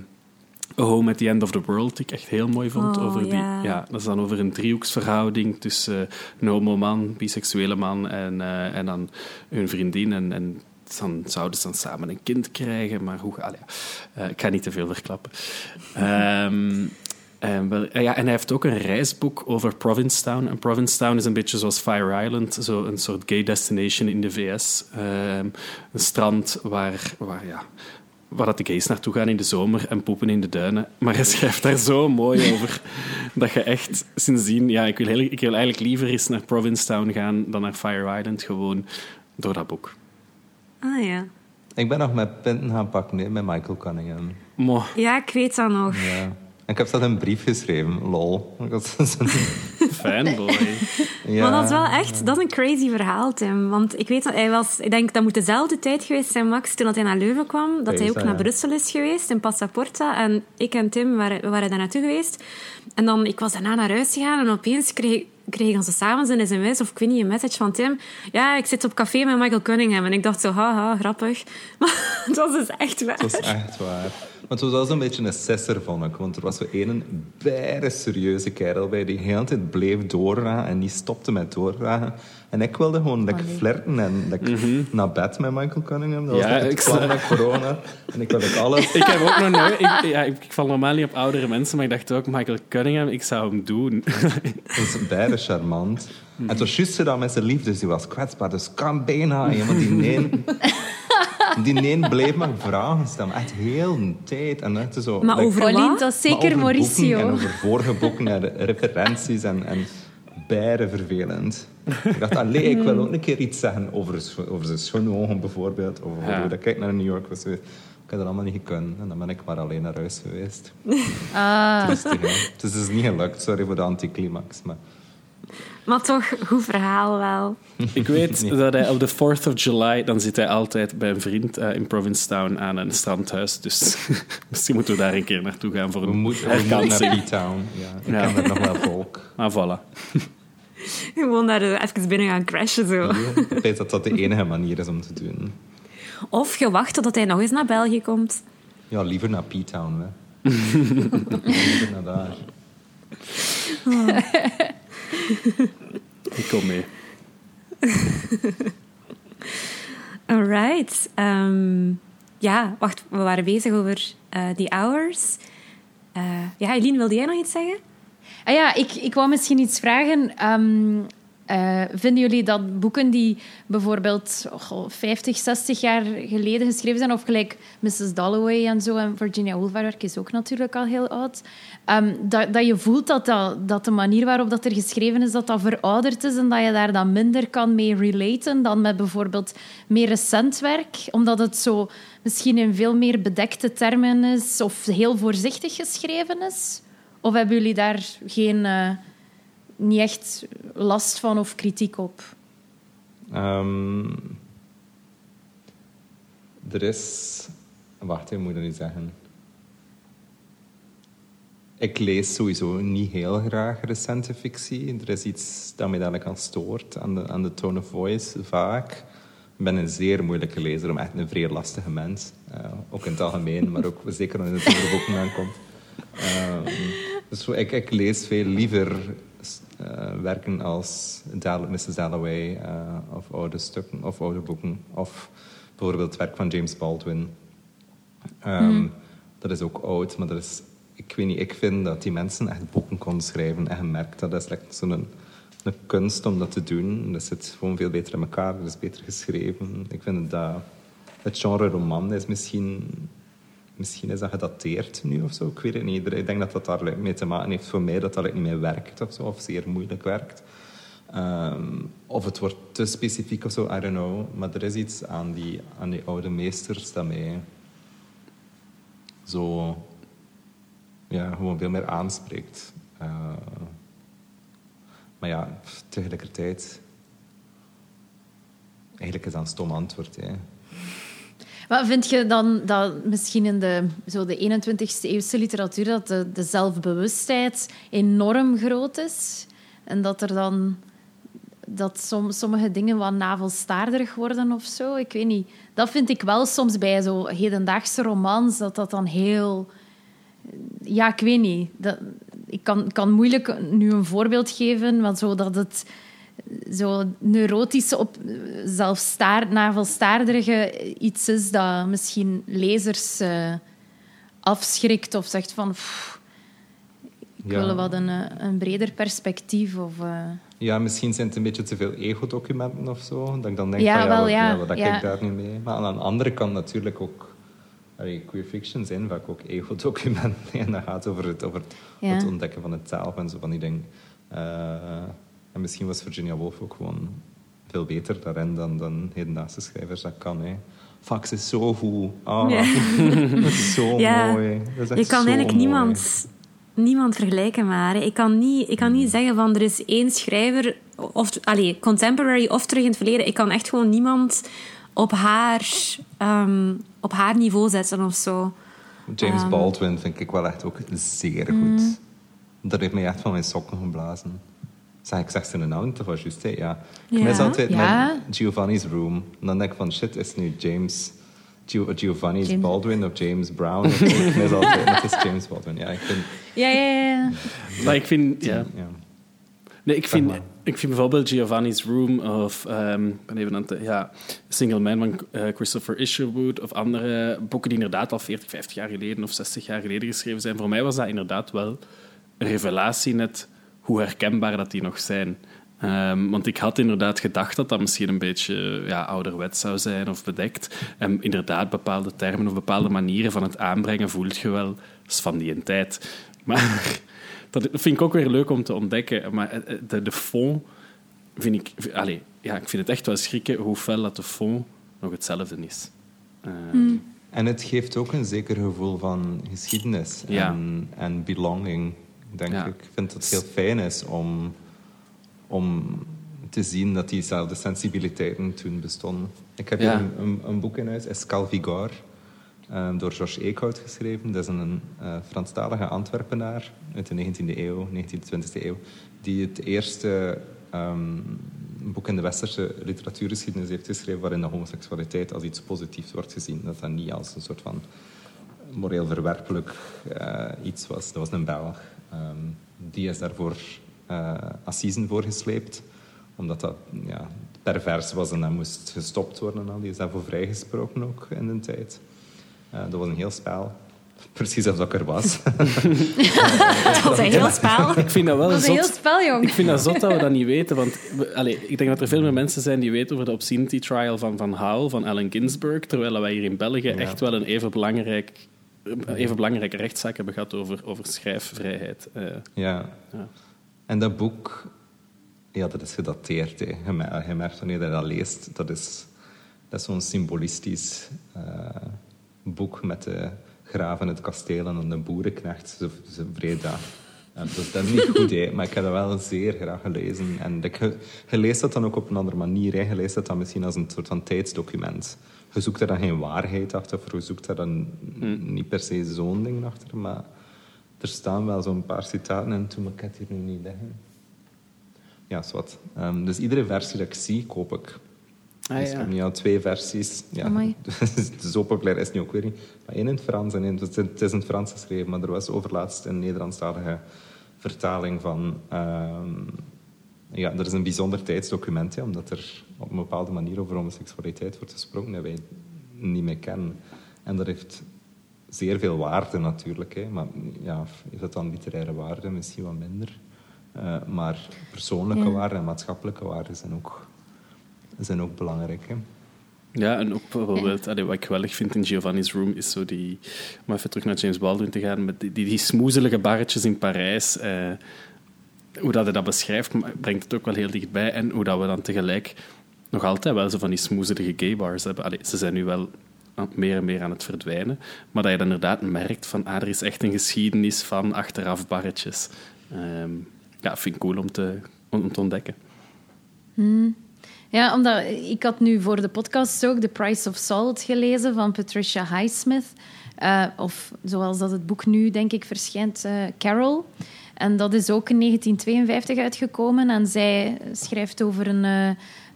A Home at the End of the World, die ik echt heel mooi vond. Oh, over die, ja. ja, dat is dan over een driehoeksverhouding tussen uh, een homo-man, biseksuele man en, uh, en dan hun vriendin. En, en dan zouden ze dan samen een kind krijgen, maar hoe... Allee, uh, ik ga niet te veel verklappen. um, en, wel, ja, en hij heeft ook een reisboek over Provincetown. En Provincetown is een beetje zoals Fire Island, zo een soort gay destination in de VS. Um, een strand waar, waar ja, waar dat de gays naartoe gaan in de zomer en poepen in de duinen. Maar hij schrijft daar zo mooi over dat je echt sindsdien... Ja, ik wil, heel, ik wil eigenlijk liever eens naar Provincetown gaan dan naar Fire Island, gewoon door dat boek. Ah ja. Ik ben nog met pinten gaan pakken nee, met Michael Cunningham. Mo. Ja, ik weet dat nog. Ja. En ik heb zelf een brief geschreven, lol. Fanboy. Ja. Maar dat is wel echt, dat is een crazy verhaal, Tim. Want ik weet dat hij was, ik denk dat moet dezelfde tijd geweest zijn, Max, toen dat hij naar Leuven kwam, dat hij ook naar. Brussel is geweest, in Passaporta. En ik en Tim waren, we waren daar naartoe geweest. En dan, ik was daarna naar huis gegaan en opeens kreeg, kreeg ik onze s'avonds een sms, of ik weet niet, een message van Tim. Ja, ik zit op café met Michael Cunningham. En ik dacht zo, haha, grappig. Maar het was dus echt waar. Het was echt waar. Maar het was wel zo'n beetje een sisser, vond ik. Want er was zo een bijna serieuze kerel bij die de hele tijd bleef doorgaan en niet stopte met doorgaan. En ik wilde gewoon lekker flirten en lekker naar bed met Michael Cunningham. Dat Ja, was net ik plan met corona. En ik wilde alles... Ik heb ook nog nooit... Ik, ja, ik, ik val normaal niet op oudere mensen, maar ik dacht ook, Michael Cunningham, ik zou hem doen. Dat is bijna charmant. En het was juist gedaan met zijn liefde, dus die was kwetsbaar. Dus kan bijna. En want die neen... Die neen bleef maar vragen stellen. Echt heel een tijd. En echt zo, Maar like- over dat is zeker Mauricio. En over vorige boeken en re- referenties en, en bijna vervelend. Ik dacht, allee, ik wil ook een keer iets zeggen over, over zijn schone ogen bijvoorbeeld. Over Ja. hoe dat ik naar New York was geweest. Ik heb dat allemaal niet gekund. En dan ben ik maar alleen naar huis geweest. Ah. Dus het is niet gelukt. Sorry voor de anticlimax. Maar Maar toch, goed verhaal wel. Ik weet dat hij op de 4th of July, dan zit hij altijd bij een vriend eh, in Provincetown aan een strandhuis. Dus misschien moeten we daar een keer naartoe gaan voor een we moeten naar. B-Town. Ja, ik Ja. ken er nog wel volk. Maar voilà. Gewoon daar eh, even binnen gaan crashen zo. Ik weet dat dat de enige manier is om te doen. Of je wacht totdat hij nog eens naar België komt. Ja, liever naar P-Town. hè. liever naar daar. Ik kom mee. Alright. Ehm, ja, wacht, we waren bezig over eh die hours. Eh, ja, Eline, wilde jij nog iets zeggen? Ah ja, ik, ik wou misschien iets vragen. Ehm, Uh, vinden jullie dat boeken die bijvoorbeeld oh, 50, 60 jaar geleden geschreven zijn, of gelijk Mrs. Dalloway en zo, en Virginia Woolf, is ook natuurlijk al heel oud, um, dat, dat je voelt dat, dat, de manier waarop dat er geschreven is, dat dat verouderd is en dat je daar dan minder kan mee relaten dan met bijvoorbeeld meer recent werk, omdat het zo misschien in veel meer bedekte termen is of heel voorzichtig geschreven is? Of hebben jullie daar geen... Uh, niet echt last van of kritiek op? Um, er is... Wacht, ik moet dat niet zeggen. Ik lees sowieso niet heel graag recente fictie. Er is iets dat mij eigenlijk aan stoort, aan de, aan de tone of voice, vaak. Ik ben een zeer moeilijke lezer, om echt een vrij lastige mens. Uh, ook in het algemeen, maar ook zeker als het over boeken aankomt. Uh, dus ik, lees veel liever werken als Mrs. Dalloway uh, of oude stukken of oude boeken. Of bijvoorbeeld het werk van James Baldwin. Um, mm. Dat is ook oud, maar dat is, ik weet niet, ik vind dat die mensen echt boeken konden schrijven. En je merkt dat, dat is like zo'n een, een kunst om dat te doen. Dat zit gewoon veel beter in elkaar, dat is beter geschreven. Ik vind dat het genre roman is misschien misschien is dat gedateerd nu of zo. Ik weet het niet. Ik denk dat dat daar mee te maken heeft voor mij dat dat niet meer werkt of zo, of zeer moeilijk werkt. Um, of het wordt te specifiek of zo, I don't know. Maar er is iets aan die, aan die oude meesters dat mij zo ja, gewoon veel meer aanspreekt. Uh, maar ja, tegelijkertijd. Eigenlijk is dat een stom antwoord. Hè. Maar vind je dan dat misschien in de, zo de 21ste eeuwse literatuur dat de, de zelfbewustheid enorm groot is? En dat er dan dat som, sommige dingen wat navelstaarderig worden of zo. Ik weet niet. Dat vind ik wel soms bij zo hedendaagse romans, dat dat dan heel... Ja, ik weet niet. Dat, ik kan, kan moeilijk nu een voorbeeld geven, want zo dat het zo neurotische, op, zelfstaar, navelstaarderige iets is dat misschien lezers uh, afschrikt of zegt van... Pff, ik ja. wil wat een, eh, een breder perspectief. Of, uh... Ja, misschien zijn het een beetje te veel ego-documenten of zo. Dat ik dan denk ja, van, ja, wel, wat, ja, wat ik daar nu mee? Maar aan de andere kant natuurlijk ook... Allee, queer fiction zijn vaak ook ego-documenten. En dat gaat over het, over het, ontdekken van het taal en zo van die dingen. En misschien was Virginia Woolf ook gewoon veel beter daarin dan, dan hedendaagse schrijvers dat kan. Hè. Fax is zo goed. Ah, dat is zo mooi. Dat is je kan eigenlijk niemand, niemand vergelijken maar. Ik kan niet, ik kan niet zeggen van er is één schrijver, of allez, contemporary of terug in het verleden. Ik kan echt gewoon niemand op haar, um, op haar niveau zetten of zo. James um, Baldwin vind ik wel echt ook zeer goed. Mm. Dat heeft mij echt van mijn sokken geblazen. Zeg ik zeg zijn naam toch was juist, ja. Ik ja. mis altijd ja. met Giovanni's Room. En dan denk ik van, shit, is nu James... Giovanni's James. Baldwin of James Brown? ik mis altijd, het is James Baldwin. Ja, ik vind... Ja, ja, ja. Maar ik vind... Ja. ja. Nee, ik vind, ik vind bijvoorbeeld Giovanni's Room of um, ben even aan het, ja, Single Man van uh, Christopher Isherwood of andere boeken die inderdaad al 40, 50 jaar geleden of 60 jaar geleden geschreven zijn. Voor mij was dat inderdaad wel een revelatie net hoe herkenbaar dat die nog zijn. Um, want ik had inderdaad gedacht dat dat misschien een beetje ja, ouderwet zou zijn of bedekt. En inderdaad, bepaalde termen of bepaalde manieren van het aanbrengen voelt je wel als van die een tijd. Maar dat vind ik ook weer leuk om te ontdekken. Maar eh, eh, de, de fond vind ik... Allez, ja, ik vind het echt wel schrikken hoe fel dat de fond nog hetzelfde is. Um, En het geeft ook een zeker gevoel van geschiedenis en, en belonging denk ik. Ik vind dat het heel fijn is om, om te zien dat diezelfde sensibiliteiten toen bestonden. Ik heb hier een, een, boek in huis, Escal Vigor, um, door Georges Eekhout geschreven. Dat is een uh, Franstalige Antwerpenaar uit de 19e eeuw, 19e, 20e eeuw, die het eerste um, boek in de westerse literatuurgeschiedenis heeft geschreven waarin de homoseksualiteit als iets positiefs wordt gezien. Dat dat niet als een soort van moreel verwerpelijk uh, iets was. Dat was een Belg. Um, die is daarvoor uh, assisen voorgesleept, omdat dat ja, pervers was en dat moest gestopt worden. Die is daarvoor vrijgesproken ook in de tijd. Uh, dat was een heel spel. Precies alsof ik er was. Dat was een heel spel. Ik vind dat wel Dat een heel zot. spel, jong. Ik vind dat zot dat we dat niet weten. Want we- allee, ik denk dat er veel meer mensen zijn die weten over de obscenity trial van Van Howell, van Allen Ginsberg. Terwijl wij hier in België echt wel een even, belangrijk, even belangrijke rechtszaak hebben gehad over, over schrijfvrijheid. Eh, Ja. Ja. En dat boek, ja, dat is gedateerd. Hè. Je, mer- je merkt wanneer je dat leest, dat is, dat is zo'n symbolistisch eh, boek met de graaf in het kasteel en de boerenknecht, zo, zo Vreda. Ja, dus dat is niet goed, hè, maar ik heb dat wel zeer graag gelezen. En ik, je, je leest dat dan ook op een andere manier. Hè. Je leest dat dan misschien als een soort van tijdsdocument. Je zoekt er dan geen waarheid achter, of je zoekt er dan niet per se zo'n ding achter, maar er staan wel zo'n paar citaten in, toen, ik het hier nu niet liggen. Ja, zwart. Ehm dus iedere versie dat ik zie, koop ik. Ah, dus ja. ik heb nu al twee versies. Ja, zo populair is het nu ook weer niet. Maar één in het Frans en één... Het is- het is in het Frans geschreven, maar er was overlaatst een Nederlandstalige vertaling van... ehm, ja, er is een bijzonder tijdsdocument, hè, omdat er op een bepaalde manier over homoseksualiteit wordt gesproken dat wij niet meer kennen. En dat heeft zeer veel waarde natuurlijk. Hè. Maar ja, heeft dat dan literaire waarde? Misschien wat minder. Eh, maar persoonlijke Ja. waarden en maatschappelijke waarden zijn ook, zijn ook belangrijk. Hè. Ja, en ook bijvoorbeeld, allee, wat ik geweldig vind in Giovanni's Room, is zo die... Om even terug naar James Baldwin te gaan, met die, die, die smoezelige barretjes in Parijs. Eh, hoe dat hij dat beschrijft, brengt het ook wel heel dichtbij. En hoe dat we dan tegelijk nog altijd wel zo van die smoezelige gay bars hebben. Ze zijn nu wel aan- meer en meer aan het verdwijnen. Maar dat je dan inderdaad merkt van, ah, er is echt een geschiedenis van achteraf barretjes. Ehm, ja, vind ik cool om te, ontdekken. Ja, omdat ik had nu voor de podcast ook The Price of Salt gelezen van Patricia Highsmith. Eh, of zoals dat het boek nu, denk ik, verschijnt, eh, Carol. En dat is ook in 1952 uitgekomen. En zij schrijft over een, eh,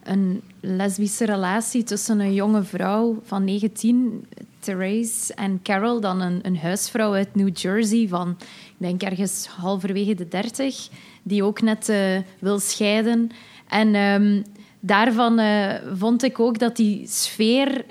een lesbische relatie tussen een jonge vrouw van 19, Therese, en Carol, dan een, een huisvrouw uit New Jersey van, ik denk ergens halverwege de 30, die ook net eh, wil scheiden. En ehm, daarvan eh, vond ik ook dat die sfeer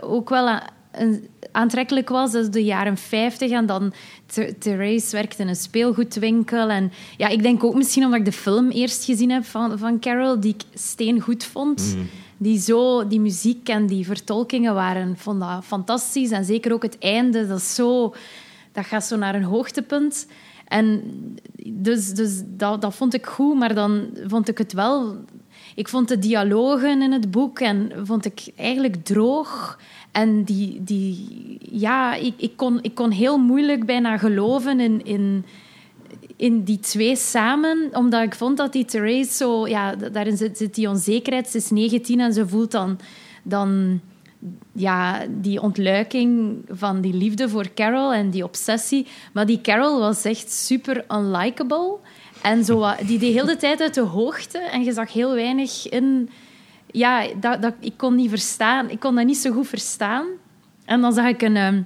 ook wel een- aantrekkelijk was. Dat is de jaren 50 en dan Th- Therese werkte in een speelgoedwinkel. En ja, ik denk ook misschien omdat ik de film eerst gezien heb van, van Carol, die ik steengoed vond. Die, zo, die muziek en die vertolkingen waren vond dat fantastisch. En zeker ook het einde, dat, is zo, dat gaat zo naar een hoogtepunt. En dus, dus dat, dat vond ik goed, maar dan vond ik het wel... Ik vond de dialogen in het boek en vond ik eigenlijk droog. En die, die, ja, ik, ik, kon, ik kon heel moeilijk bijna geloven in, in, in die twee samen, omdat ik vond dat die Therese zo... Ja, daarin zit, zit die onzekerheid. Ze is 19 en ze voelt dan... dan ja, die ontluiking van die liefde voor Carol en die obsessie. Maar die Carol was echt super unlikable. En zo, die deed heel de tijd uit de hoogte. En je zag heel weinig in... Ja, dat, ik kon niet verstaan. Ik kon dat niet zo goed verstaan. En dan zag ik een... ehm,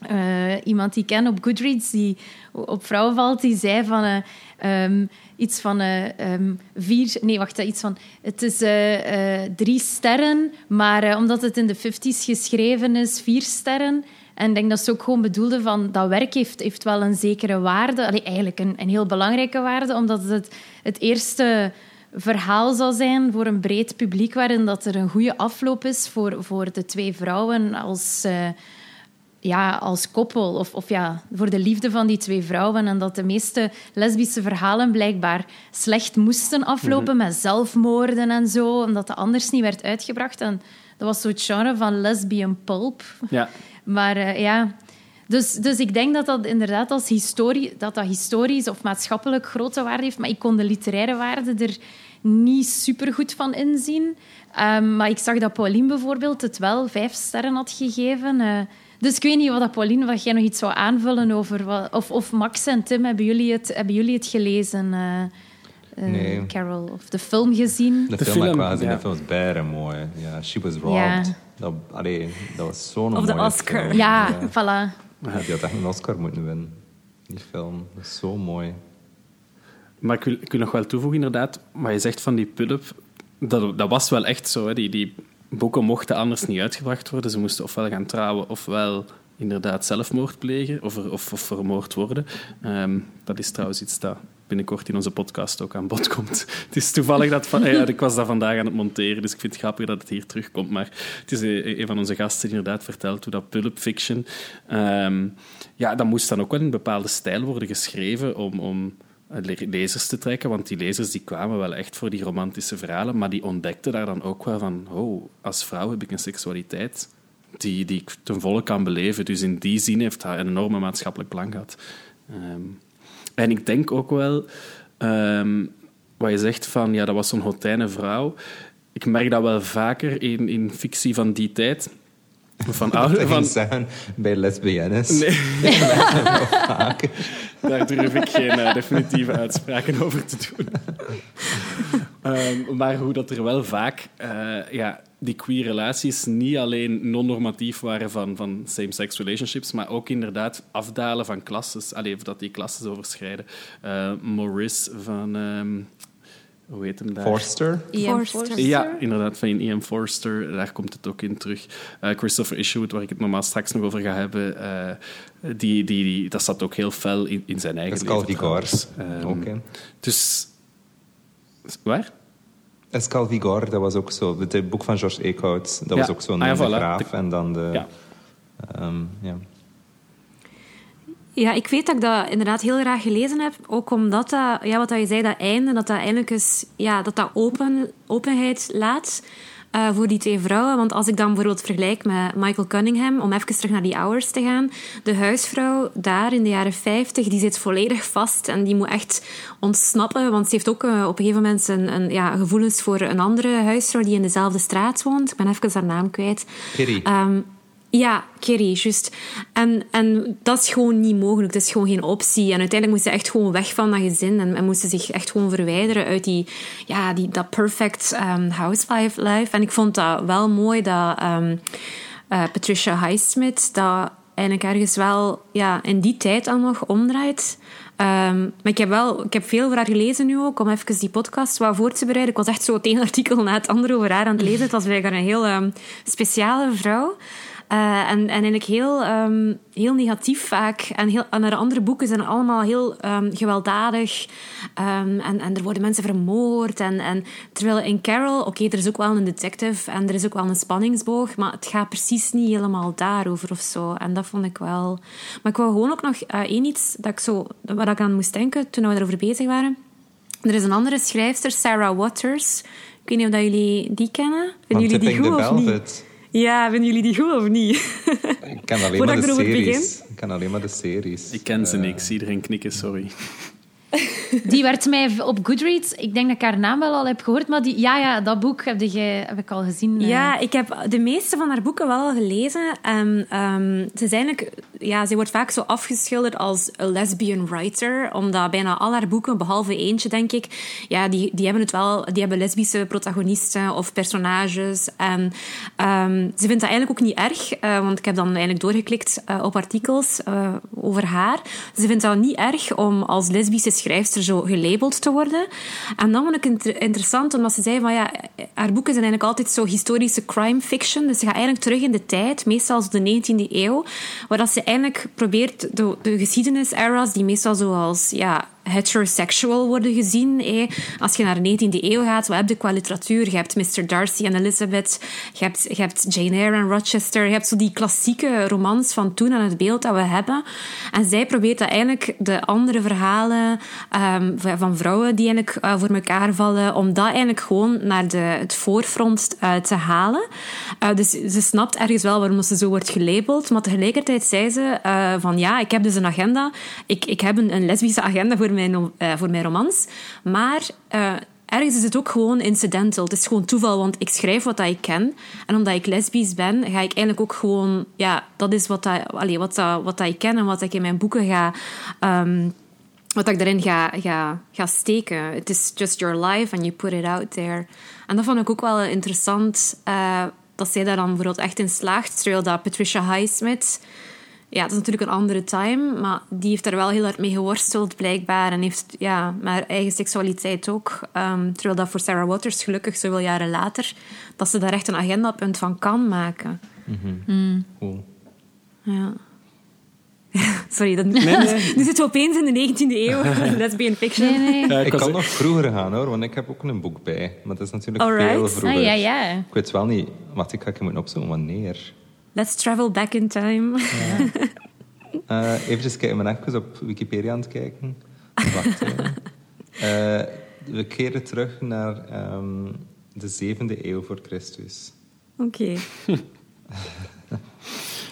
eh, iemand die ik ken op Goodreads, die op vrouwen valt, die zei van... ehm, iets van ehm, vier... Nee, wacht, iets van... Het is drie sterren, maar omdat het in de 50s geschreven is, vier sterren. En ik denk dat ze ook gewoon bedoelde van... Dat werk heeft, heeft wel een zekere waarde. Allee, eigenlijk een, een heel belangrijke waarde, omdat het het eerste verhaal zal zijn voor een breed publiek, waarin dat er een goede afloop is voor, voor de twee vrouwen als... eh, ja, als koppel. Of, of ja, voor de liefde van die twee vrouwen. En dat de meeste lesbische verhalen blijkbaar slecht moesten aflopen met zelfmoorden en zo, omdat dat anders niet werd uitgebracht. En dat was zo'n genre van lesbian pulp. Ja, Maar eh, ja... Dus, dus ik denk dat dat inderdaad als historie, dat dat historisch of maatschappelijk grote waarde heeft. Maar ik kon de literaire waarde er niet super goed van inzien. Ehm, maar ik zag dat Pauline bijvoorbeeld het wel vijf sterren had gegeven. eh. dus ik weet niet wat dat Pauline, wat jij nog iets zou aanvullen over... Wat, of, of Max en Tim, hebben jullie het, hebben jullie het gelezen? eh, eh, Nee. Carol, of de film gezien? De, De film, film, ja. ja. was bijna mooi. Ja, She Was Robbed. Ja. Dat, allee, dat was zo'n Of de mooie Oscar. film. Ja, voilà. Ja, die had echt een Oscar moeten winnen. Die film. Dat is zo mooi. Maar ik wil, nog wel toevoegen, inderdaad, wat je zegt van die pulp, dat, dat was wel echt zo. Hè. Die, die boeken mochten anders niet uitgebracht worden. Ze moesten ofwel gaan trouwen, ofwel inderdaad zelfmoord plegen of, of, of vermoord worden. Ehm, dat is trouwens iets dat binnenkort in onze podcast ook aan bod komt. Het is toevallig dat... Van, ja, ik was dat vandaag aan het monteren, dus ik vind het grappig dat het hier terugkomt. Maar het is een van onze gasten inderdaad vertelt hoe dat Pulp Fiction... Ehm, ja, dat moest dan ook wel in een bepaalde stijl worden geschreven om... om lezers te trekken, want die lezers die kwamen wel echt voor die romantische verhalen, maar die ontdekten daar dan ook wel van, oh, als vrouw heb ik een seksualiteit die, die ik ten volle kan beleven. Dus in die zin heeft hij een enorme maatschappelijk belang gehad. Ehm, en ik denk ook wel, um, wat je zegt van, ja, dat was zo'n hotijne vrouw. Ik merk dat wel vaker in, in fictie van die tijd. Van oude, van... zeggen bij lesbiennes. Nee. Daar durf ik geen uh, definitieve uitspraken over te doen. um, maar hoe dat er wel vaak uh, ja, die queer relaties niet alleen non-normatief waren van, van same-sex relationships, maar ook inderdaad afdalen van klasses. Alleen dat die klasses overschrijden. Uh, Maurice van... Um, hoe heet hem daar? Forster? Forster. Ja, inderdaad, van Ian Forster. Daar komt het ook in terug. Uh, Christopher Isherwood, waar ik het normaal straks nog over ga hebben, uh, die, die, die, dat zat ook heel fel in, in zijn eigen leven. Vigor. Um, okay. Dus... Waar? Escal Vigor, dat was ook zo. Het boek van George Eekhout, dat ja. was ook zo'n ah, ja, voilà. graaf. En dan de... Ja. Um, ja. Ja, ik weet dat ik dat inderdaad heel graag gelezen heb. Ook omdat dat, ja, wat je zei, dat einde, dat dat eigenlijk is, ja, dat dat open, openheid laat uh, voor die twee vrouwen. Want als ik dan bijvoorbeeld vergelijk met Michael Cunningham, om even terug naar die hours te gaan. De huisvrouw daar in de jaren 50, die zit volledig vast en die moet echt ontsnappen. Want ze heeft ook uh, op een gegeven moment een, een, ja, gevoelens voor een andere huisvrouw die in dezelfde straat woont. Ik ben even haar naam kwijt. Kitty. Um, ja, Kerry, juist. En, en dat is gewoon niet mogelijk. Dat is gewoon geen optie. En uiteindelijk moest ze echt gewoon weg van dat gezin. En, en moest ze zich echt gewoon verwijderen uit die, ja, die, dat perfect um, housewife life. En ik vond dat wel mooi dat um, uh, Patricia Highsmith dat eigenlijk ergens wel ja, in die tijd al nog omdraait. Um, maar ik heb, wel, ik heb veel over haar gelezen nu ook, om even die podcast wat voor te bereiden. Ik was echt zo het ene artikel na het andere over haar aan het lezen. Het was eigenlijk een heel speciale vrouw. Uh, en, en eigenlijk heel, um, heel negatief vaak. En, heel, en haar andere boeken zijn allemaal heel um, gewelddadig. Um, en, en er worden mensen vermoord. En, en, terwijl in Carol, oké, er is ook wel een detective en er is ook wel een spanningsboog, maar het gaat precies niet helemaal daarover of zo. En dat vond ik wel. Maar ik wou gewoon ook nog uh, één iets dat ik zo, waar ik aan moest denken toen we erover bezig waren. Er is een andere schrijfster, Sarah Waters. Ik weet niet of jullie die kennen. Vinden jullie die goed of niet? Ja, vinden jullie die goed of niet? Ik ken alleen maar de series. Ik ken alleen maar de series. Ik ken ze uh, niks. Iedereen knikken, sorry. Die werd mij op Goodreads, ik denk dat ik haar naam wel al heb gehoord, maar die, ja, ja, dat boek heb, heb ik al gezien. Ja, ik heb de meeste van haar boeken wel al gelezen. En um, ze, is eigenlijk, ja, ze wordt vaak zo afgeschilderd als een lesbian writer, omdat bijna al haar boeken, behalve eentje, denk ik, ja, die, die hebben het wel, die hebben lesbische protagonisten of personages. En um, ze vindt dat eigenlijk ook niet erg, uh, want ik heb dan eigenlijk doorgeklikt uh, op artikels over haar. Ze vindt dat niet erg om als lesbische schrijfster zo gelabeld te worden. En dan vond ik het interessant, omdat ze zei van ja, haar boeken zijn eigenlijk altijd zo historische crime fiction. Dus ze gaat eigenlijk terug in de tijd, meestal de 19e eeuw, waar dat ze eigenlijk probeert de, de geschiedenis-eras, die meestal zoals ja, heterosexual worden gezien. Eh. Als je naar de 19e eeuw gaat, wat heb je qua literatuur? Je hebt Mr. Darcy en Elizabeth, je hebt, Jane Eyre en Rochester, je hebt zo die klassieke romans van toen en het beeld dat we hebben. En zij probeert eigenlijk de andere verhalen um, van vrouwen die eigenlijk uh, voor elkaar vallen, om dat eigenlijk gewoon naar de, het voorfront uh, te halen. Uh, dus ze snapt ergens wel waarom ze zo wordt gelabeld, maar tegelijkertijd zei ze van ja, ik heb dus een agenda, ik, ik heb een, een lesbische agenda voor mijn, uh, voor mijn romans. Maar uh, ergens is het ook gewoon incidental. Het is gewoon toeval, want ik schrijf wat dat ik ken. En omdat ik lesbisch ben, ga ik eigenlijk ook gewoon... Ja, dat is wat, dat, allez, wat, dat, wat dat ik ken en wat ik in mijn boeken ga... Um, wat ik daarin ga, ga, ga steken. Het is just your life and you put it out there. En dat vond ik ook wel interessant, uh, dat zij daar dan bijvoorbeeld echt in slaagt. Terwijl dat Patricia Highsmith ja, het is natuurlijk een andere time, maar die heeft er wel heel hard mee geworsteld, blijkbaar. En heeft ja, maar eigen seksualiteit ook. Um, terwijl dat voor Sarah Waters gelukkig zoveel jaren later, dat ze daar echt een agendapunt van kan maken. Mm -hmm. mm. Cool. Ja. sorry. Dan, nu zitten we opeens in de 19e eeuw. Lesbian fiction. Nee, nee. Ja, Ik kan nog vroeger gaan hoor, want ik heb ook een boek bij. Maar dat is natuurlijk Alright. veel vroeger. Ah, ja, ja. Ik weet wel niet, wat ik ga ik moeten opzoeken, wanneer. Let's travel back in time. Eh even kijken, ik ben even op Wikipedia aan het kijken. Wacht even. Eh, we keren terug naar ehm, de zevende eeuw voor Christus. Oké.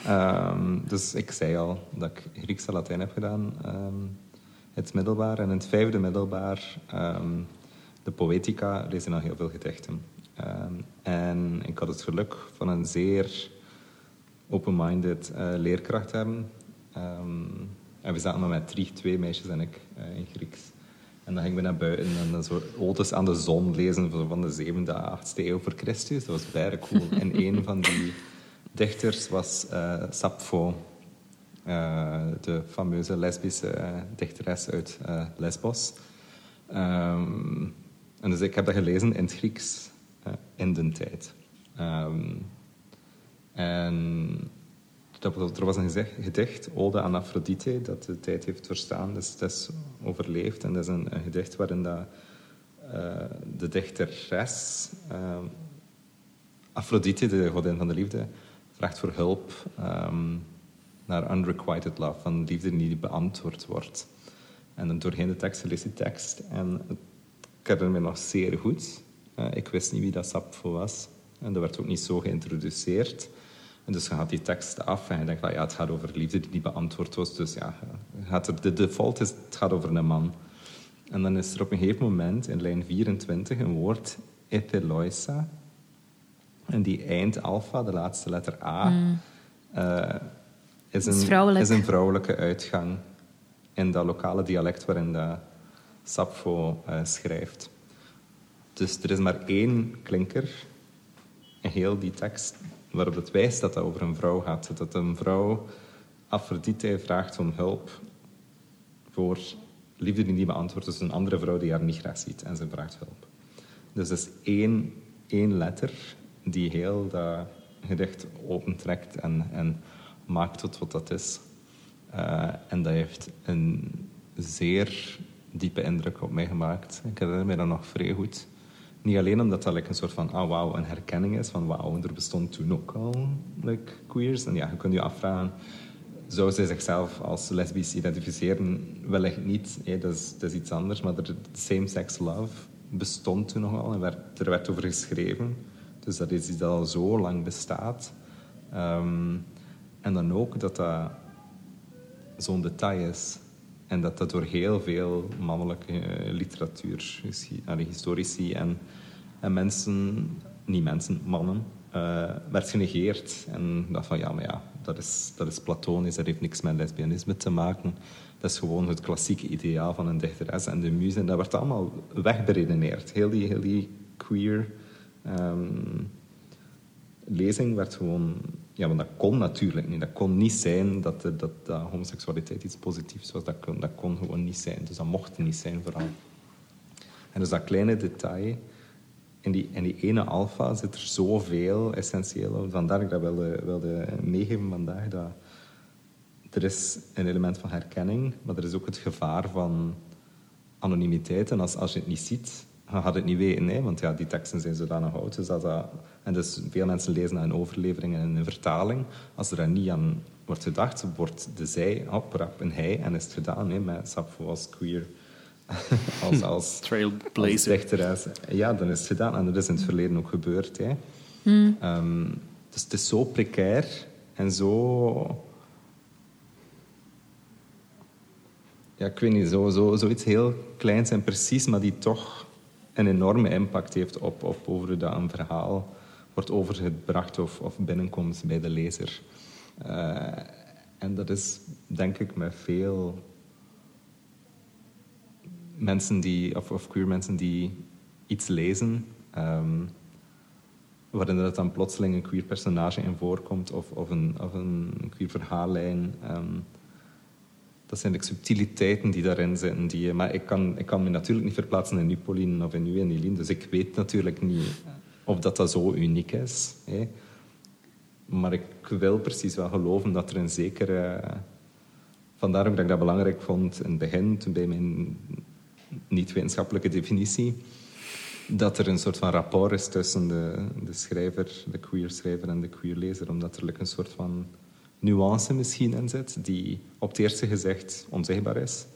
Ehm, dus ik zei al dat ik Grieks en Latijn heb gedaan. ehm, het middelbaar. En in het vijfde middelbaar, de Poetica, lees je nog heel veel gedichten. En ik had het geluk van een zeer open-minded eh, leerkracht hebben. Ehm, en we zaten maar met drie, twee meisjes en ik eh, in Grieks. En dan gingen we naar buiten en dan zo odes aan de zon lezen van- de zevende, achtste eeuw voor Christus. Dat was bijna cool. En een van die dichters was eh, Sappho, de fameuze lesbische dichteres uit Lesbos. Ehm, en dus ik heb dat gelezen in het Grieks in de tijd. Ehm, en er was een gedicht, Ode aan Aphrodite, dat de tijd heeft verstaan, dus dat is overleefd. En dat is een, gedicht waarin dat, eh, de dichteres, ehm, Aphrodite, de godin van de liefde, vraagt voor hulp ehm, naar unrequited love, van liefde die niet beantwoord wordt. En dan doorheen de tekst leest die tekst. En het- herinner me nog zeer goed. Eh, ik wist niet wie dat Sappho was. En dat werd ook niet zo geïntroduceerd. En dus je gaat die tekst af en je denkt van ja, het gaat over liefde die niet beantwoord was. Dus ja, gaat er, de default is, het gaat over een man. En dan is er op een gegeven moment in lijn 24 een woord, etheloisa. En die eindalfa, de laatste letter A, eh, is, Is een, vrouwelijk. is een vrouwelijke uitgang in dat lokale dialect waarin de Sappho eh, schrijft. Dus er is maar één klinker in heel die tekst waarop het wijst dat het over een vrouw gaat. Dat een vrouw Aphrodite vraagt om hulp voor liefde die niet beantwoordt. Dus een andere vrouw die haar niet ziet en ze vraagt hulp. Dus dat is één, één letter die heel dat gedicht opentrekt en, en maakt tot wat dat is. Eh, en dat heeft een zeer diepe indruk op mij gemaakt. Ik herinner me dat nog vrij goed. Niet alleen omdat dat like, een soort van, ah wauw, een herkenning is van wauw, er bestond toen ook al like, queers. En ja, je kunt je afvragen, zou zij zichzelf als lesbisch identificeren? Wellicht niet, dat, is, dat iets anders. Maar er- same-sex love bestond toen nogal en werd, er werd over geschreven. Dus dat is iets dat al zo lang bestaat. Ehm, en dan ook dat dat zo'n detail is. En dat dat door heel veel mannelijke eh, literatuur, historici en, en mensen, niet mensen, mannen, eh, werd genegeerd. En dacht van ja, maar ja, dat is, dat is platonisch, dat heeft niks met lesbianisme te maken. Dat is gewoon het klassieke ideaal van een dichteres en de muze. Dat werd allemaal wegberedeneerd. Heel die, heel die queer ehm, lezing werd gewoon... Ja, want dat kon natuurlijk niet. Dat kon niet zijn dat, de- dat, dat homoseksualiteit iets positiefs was. Dat kon, dat kon gewoon niet zijn. Dus dat mocht niet zijn, vooral. En dus dat kleine detail... In die, in die ene alfa zit er zoveel essentieel. Vandaar dat ik dat wilde, meegeven vandaag. Dat er is een element van herkenning, maar er is ook het gevaar van anonimiteit. En als, als je het niet ziet, gaat het niet weten. Hè? Want ja, die teksten zijn zodanig oud. Dus en dus veel mensen lezen dat in overleveringen en in vertaling. Als er daar niet aan wordt gedacht, wordt de zij op rap een hij en is het gedaan. Hè? Met Sappho als queer. als, als, als Trailblazer. Ja, dan is het gedaan. En dat is in het verleden ook gebeurd. Hè? Ehm, dus het is zo precair en zo... Ja, ik weet niet, zo, zo, zoiets heel kleins en precies, maar die toch een enorme impact heeft op, op over hoe dat een verhaal wordt overgebracht of, of binnenkomt bij de lezer. Eh, en dat is, denk ik, met veel mensen die, of, of queer mensen die iets lezen, ehm, waarin er dan plotseling een queer personage in voorkomt of, of, een, of een queer verhaallijn. ehm, dat zijn de subtiliteiten die daarin zitten. Die, maar ik kan, ik kan me natuurlijk niet verplaatsen in u, of in u en Eline. Dus ik weet natuurlijk niet of dat, dat zo uniek is. Hè. Maar ik wil precies wel geloven dat er een zekere vandaar ook dat ik dat belangrijk vond in het begin, toen bij mijn niet-wetenschappelijke definitie, dat er een soort van rapport is tussen de, de schrijver, de queer schrijver en de queer lezer, omdat er een soort van nuance misschien in zit, die op het eerste gezicht onzichtbaar is,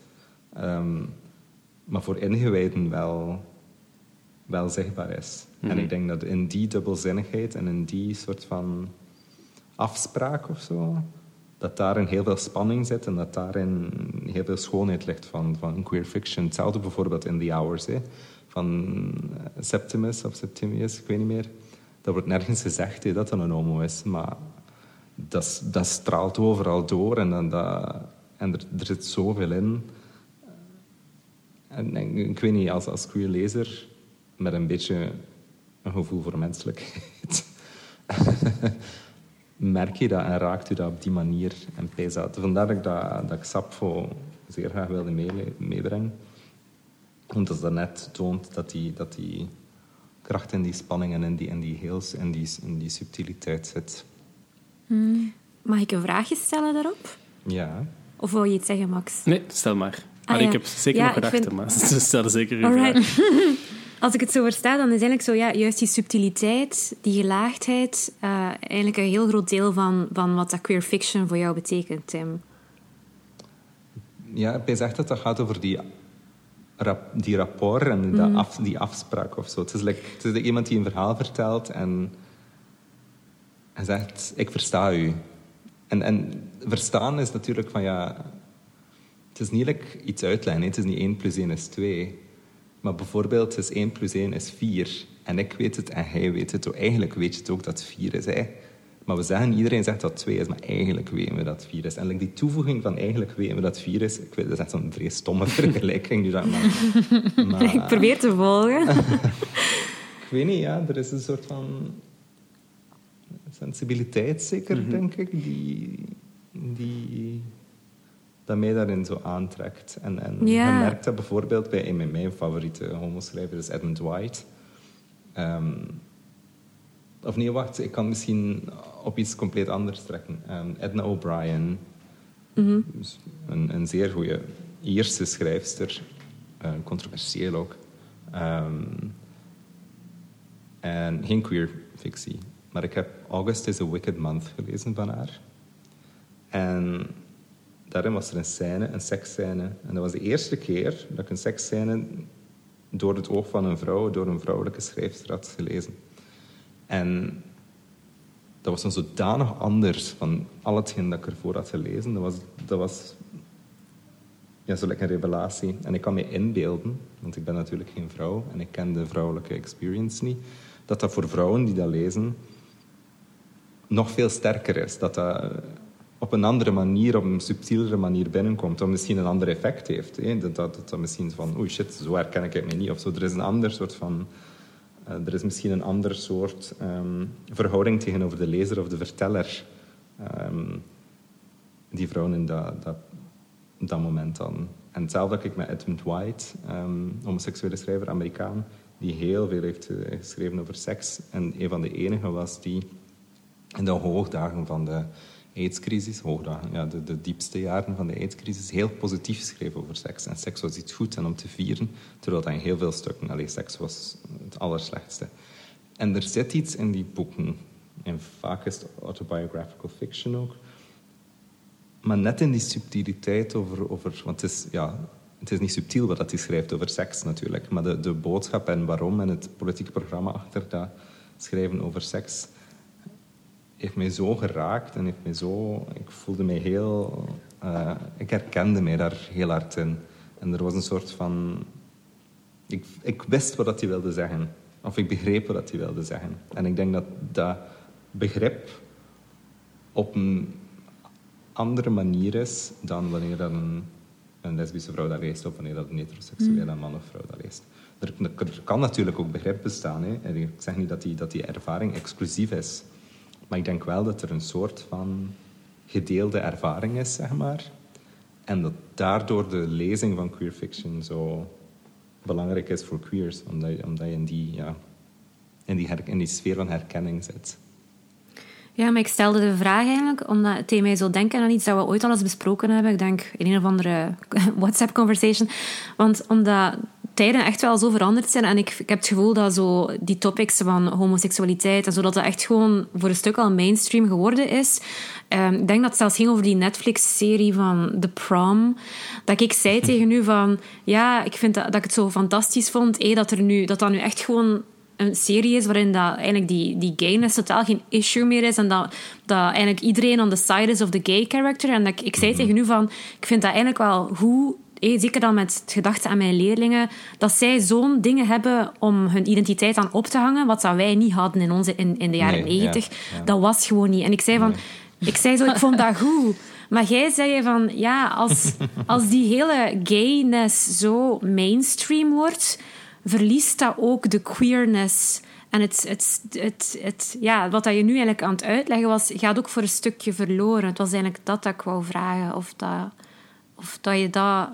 ehm, maar voor ingewijden wel, wel zichtbaar is. En ik denk dat in die dubbelzinnigheid en in die soort van afspraak of zo, dat daarin heel veel spanning zit en dat daarin heel veel schoonheid ligt van, van queer fiction. Hetzelfde bijvoorbeeld in The Hours, hè, van eh, Septimus of Septimius, ik weet niet meer. Dat wordt nergens gezegd hè, dat dat een homo is, maar dat, dat straalt overal door en, dan, dat, en er, er zit zoveel in. En, ik weet niet, als, als queer lezer met een beetje een gevoel voor menselijkheid merk je dat en raakt u dat op die manier en pijs dat. Vandaar dat ik, dat, dat ik Sappho zeer graag wilde mee, meebrengen. Omdat dat net toont dat die, dat die kracht in die spanning en in die, in die heels en die, in die subtiliteit zit. Hmm. Mag ik een vraagje stellen daarop? Ja. Of wil je iets zeggen, Max? Nee, stel maar. Ah, ik ja. heb zeker Ja, nog gedachten, vind- maar stel zeker een vraag. Als ik het zo versta, dan is eigenlijk zo, ja, juist die subtiliteit, die gelaagdheid, eh, eigenlijk een heel groot deel van, van wat dat queer fiction voor jou betekent, Tim. Ja, hij zegt dat dat gaat over die, rap, die rapport en dat af, die afspraak of zo. Het is, like, het is like iemand die een verhaal vertelt en, en zegt, ik versta u. En, en verstaan is natuurlijk van, ja... Het is niet like iets uitleggen, hè. het is niet 1 plus 1 is 2. Maar bijvoorbeeld, is 1 plus 1 is 4. En ik weet het en hij weet het. Eigenlijk weet je het ook dat het 4 is. Hè. Maar we zeggen, iedereen zegt dat het 2 is, maar eigenlijk weten we dat het 4 is. En like, die toevoeging van eigenlijk weten we dat het 4 is, ik weet, dat is echt zo'n vrij stomme vergelijking dat maar. maar Ik probeer te volgen. ik weet niet, ja, er is een soort van sensibiliteit zeker, denk ik, die, die dat mij daarin zo aantrekt. En, en Ja. je merkt dat bijvoorbeeld bij een van mijn favoriete homoschrijver is Edmund White. Ehm, of nee, wacht, ik kan misschien op iets compleet anders trekken. Ehm, Edna O'Brien, dus een, een zeer goede Ierse schrijfster, eh, controversieel ook. Ehm, en geen queer fictie. Maar ik heb August is a Wicked Month gelezen van haar. En daarin was er een scène, een seksscène. En dat was de eerste keer dat ik een seksscène door het oog van een vrouw, door een vrouwelijke schrijfster had gelezen. En dat was dan zodanig anders van al hetgeen dat ik ervoor had gelezen. Dat was, dat was ja, zo lekker een revelatie. En ik kan me inbeelden, want ik ben natuurlijk geen vrouw en ik ken de vrouwelijke experience niet, dat dat voor vrouwen die dat lezen nog veel sterker is. Dat dat op een andere manier, op een subtielere manier binnenkomt. Dat misschien een ander effect heeft. Hè? Dat, dat, dat dat misschien van, oei shit, zo herken ik het mij niet. Of zo. Er is een ander soort van... eh, er is misschien een ander soort ehm, verhouding tegenover de lezer of de verteller. ehm, die vrouwen in dat, dat, dat moment dan. En hetzelfde ik met Edmund White, ehm, homoseksuele schrijver, Amerikaan, die heel veel heeft eh, geschreven over seks. En een van de enigen was die in de hoogdagen van de AIDS-crisis, ja, de, de diepste jaren van de AIDS-crisis, heel positief schreef over seks. En seks was iets goed en om te vieren, terwijl dat in heel veel stukken, alleen seks was het allerslechtste. En er zit iets in die boeken, en vaak is het autobiographical fiction ook, maar net in die subtiliteit over... over want het is, ja, het is niet subtiel wat dat hij schrijft over seks natuurlijk, maar de, de boodschap en waarom en het politieke programma achter dat schrijven over seks heeft mij zo geraakt en heeft mij zo... Ik voelde mij heel... eh, ik herkende mij daar heel hard in. En er was een soort van... Ik, ik wist wat hij wilde zeggen. Of ik begreep wat hij wilde zeggen. En ik denk dat dat begrip op een andere manier is dan wanneer dat een, een lesbische vrouw dat leest of wanneer dat een heteroseksuele man of vrouw dat leest. Er, er kan natuurlijk ook begrip bestaan. Hè. En ik zeg niet dat die, dat die ervaring exclusief is. Maar ik denk wel dat er een soort van gedeelde ervaring is, zeg maar. En dat daardoor de lezing van queer fiction zo belangrijk is voor queers. Omdat je, in, die, ja, in, die in die sfeer van herkenning zit. Ja, maar ik stelde de vraag eigenlijk omdat het deed mij zo denken aan iets dat we ooit al eens besproken hebben. Ik denk in een of andere WhatsApp-conversation. Want omdat tijden echt wel zo veranderd zijn. En ik, ik heb het gevoel dat zo die topics van homoseksualiteit en zo, dat dat echt gewoon voor een stuk al mainstream geworden is. Um, ik denk dat het zelfs ging over die Netflix-serie van The Prom. Dat ik zei tegen u van, ja, ik vind dat, dat ik het zo fantastisch vond, eh, dat, er nu, dat dat nu echt gewoon een serie is waarin dat eigenlijk die, die gayness totaal geen issue meer is en dat, dat eigenlijk iedereen on the side is of the gay character. En dat ik, ik zei Mhm. tegen u van, ik vind dat eigenlijk wel goed, eh, zeker dan met het gedachte aan mijn leerlingen, dat zij zo'n dingen hebben om hun identiteit aan op te hangen, wat dat wij niet hadden in, onze, in, in de jaren Nee, ja, negentig. Dat was gewoon niet. En ik zei van, ik zei zo, ik vond dat goed. Maar jij zei je van, ja, als, als die hele gayness zo mainstream wordt, verliest dat ook de queerness. En het, het, het, het, ja, wat dat je nu eigenlijk aan het uitleggen was, gaat ook voor een stukje verloren. Het was eigenlijk dat dat ik wou vragen. Of dat, of dat je dat...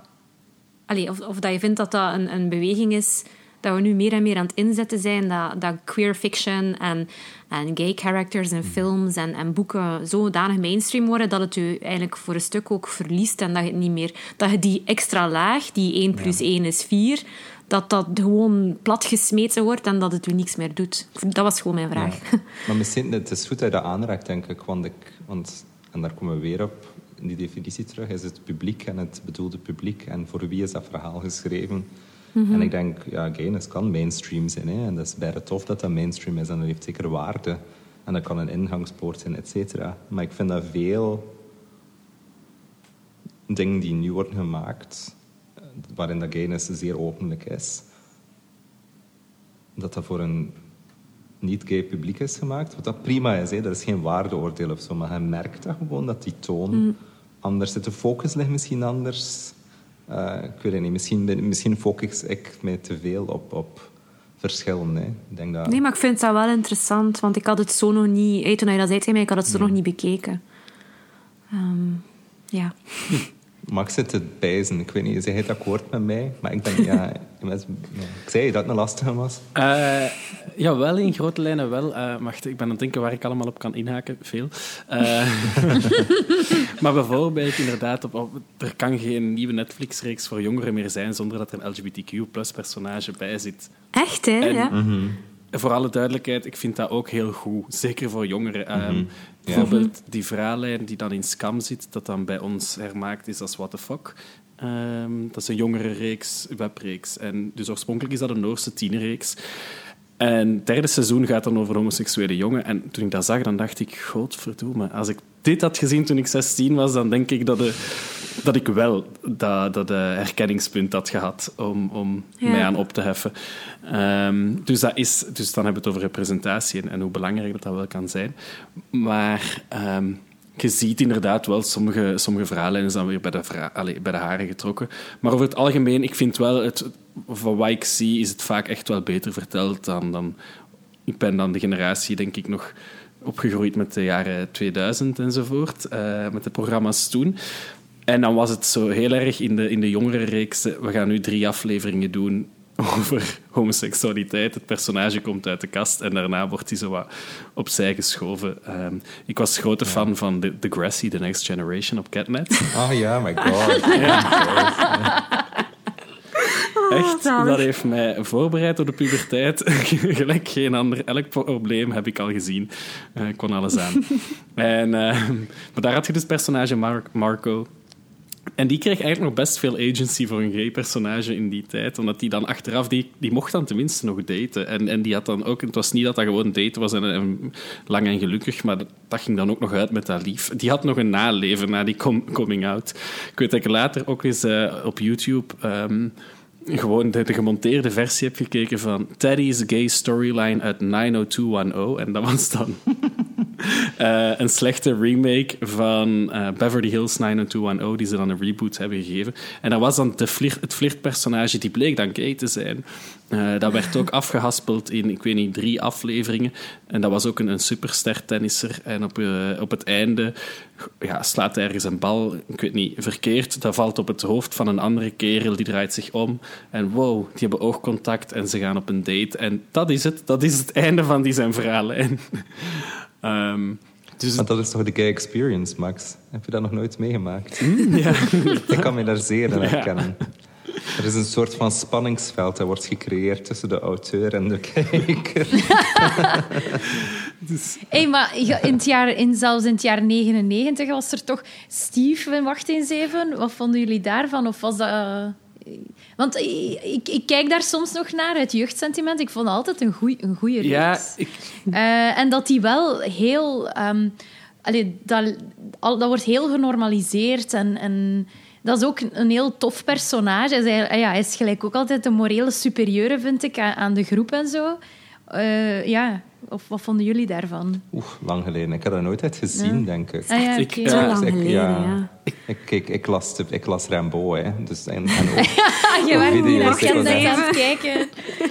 Allee, of, of dat je vindt dat dat een, een beweging is dat we nu meer en meer aan het inzetten zijn, dat, dat queer fiction en, en gay characters en films en, en boeken zodanig mainstream worden dat het u eigenlijk voor een stuk ook verliest en dat je het niet meer... Dat je die extra laag, die 1 plus 1 is 4, dat dat gewoon platgesmeten wordt en dat het u niks meer doet. Dat was gewoon mijn vraag. Maar misschien, het is goed dat je dat aanraakt, denk ik. Want, ik, want en daar komen we weer op, in die definitie terug, is het publiek en het bedoelde publiek. En voor wie is dat verhaal geschreven? En ik denk, ja, gayness kan mainstream zijn. Hè? En dat is bijna tof dat dat mainstream is. En dat heeft zeker waarde. En dat kan een ingangspoort zijn, et cetera. Maar ik vind dat veel dingen die nu worden gemaakt, waarin dat gayness zeer openlijk is, dat dat voor een niet-gay publiek is gemaakt. Wat dat prima is, hè. dat is geen waardeoordeel of zo. Maar je merkt dat gewoon, dat die toon anders zit. De focus ligt misschien anders. Eh, ik weet het niet, misschien, misschien focus ik mij te veel op, op verschillen. Hè. Ik denk dat... Nee, maar ik vind dat wel interessant, want ik had het zo nog niet... Hey, toen je dat zei tegen mij, ik had het zo nog niet bekeken. Ehm, ja. Max zit te bijzen. Ik weet niet, zeg je het akkoord met mij? Maar ik denk, ja... ik zei dat het een lastige was. Eh, ja, wel in grote lijnen wel. Eh wacht, ik ben aan het denken waar ik allemaal op kan inhaken. Veel. Eh, maar bijvoorbeeld, inderdaad, op, op- er kan geen nieuwe Netflix-reeks voor jongeren meer zijn zonder dat er een LGBTQ-personage bij zit. Echt, hè? En- ja. Voor alle duidelijkheid, ik vind dat ook heel goed. Zeker voor jongeren. Ehm, Ja. Bijvoorbeeld die verhaallijn die dan in Scam zit, dat dan bij ons hermaakt is als What the Fuck. Ehm, dat is een jongere reeks, webreeks. En dus oorspronkelijk is dat een Noorse tienerreeks. En het derde seizoen gaat dan over homoseksuele jongen. En toen ik dat zag, dan dacht ik, godverdomme, als ik dit had gezien toen ik 16 was, dan denk ik dat, de, dat ik wel dat, dat eh, herkenningspunt had gehad om, om Ja. mij aan op te heffen. Ehm, dus, dat is, dus dan hebben we het over representatie en, en hoe belangrijk dat, dat wel kan zijn. Maar ehm, je ziet inderdaad wel, sommige, sommige verhalen zijn dan weer bij de, allee, bij de haren getrokken. Maar over het algemeen, ik vind wel, het, van wat ik zie, is het vaak echt wel beter verteld dan... dan ik ben dan de generatie, denk ik, nog opgegroeid met de jaren 2000 enzovoort, eh, met de programma's toen. En dan was het zo heel erg in de, in de jongere reeks. eh, We gaan nu drie afleveringen doen over homoseksualiteit. Het personage komt uit de kast en daarna wordt hij zo wat opzij geschoven. Ehm, ik was grote fan van The, The Grassy, The Next Generation op Catnet. Oh ja, my god. Echt, zalig. dat heeft mij voorbereid op de puberteit. Gelijk geen ander. Elk probleem heb ik al gezien. Eh, ik kon alles aan. en, eh, maar daar had je dus personage Mar- Marco. En die kreeg eigenlijk nog best veel agency voor een gay personage in die tijd. Omdat die dan achteraf, die, die mocht dan tenminste nog daten. En, en die had dan ook, het was niet dat dat gewoon daten was en, en lang en gelukkig, maar dat, dat ging dan ook nog uit met dat lief. Die had nog een naleven na die com- coming out. Ik weet dat ik later ook eens eh, op YouTube ehm, gewoon de, de gemonteerde versie heb gekeken van Teddy's gay storyline uit 90210. En dat was dan eh, een slechte remake van eh, Beverly Hills 90210, die ze dan een reboot hebben gegeven. En dat was dan de flirt, het flirtpersonage, die bleek dan gay te zijn. Eh, dat werd ook afgehaspeld in, ik weet niet, drie afleveringen. En dat was ook een, een superster-tennisser. En op, op het einde ja, slaat hij ergens een bal, ik weet niet, verkeerd. Dat valt op het hoofd van een andere kerel, die draait zich om. En wow, die hebben oogcontact en ze gaan op een date. En dat is het. Dat is het einde van die zijn verhaallijn. Ehm, Dus Want dat is toch de gay experience, Max? Heb je dat nog nooit meegemaakt? ja, Ik kan me daar zeer in Ja. herkennen. Er is een soort van spanningsveld dat wordt gecreëerd tussen de auteur en de kijker. Hey, maar in het jaar, in, zelfs in het jaar 99 was er toch Steve in Wacht eens even. Wat vonden jullie daarvan? Of was dat... eh, Want ik, ik, kijk daar soms nog naar uit jeugdsentiment. Ik vond het altijd een goeie, een goede reeks. ja ik, Eh, en dat die wel heel... allee, dat, al, dat wordt heel genormaliseerd. En, en dat is ook een heel tof personage. Hij is, ah ja, hij is gelijk ook altijd de morele superieure, vind ik, aan, aan de groep en zo. Eh, ja, of wat vonden jullie daarvan? Oeh, lang geleden. Ik heb dat nooit uit gezien, Ja. denk ik. Ah, ja, Ik- oké. Zo lang ik- geleden, ja. Ik, ik, las, ik las Rambo, hè. Dus, en, en ook je werd niet video's, herkend ik was net echt- aan het kijken.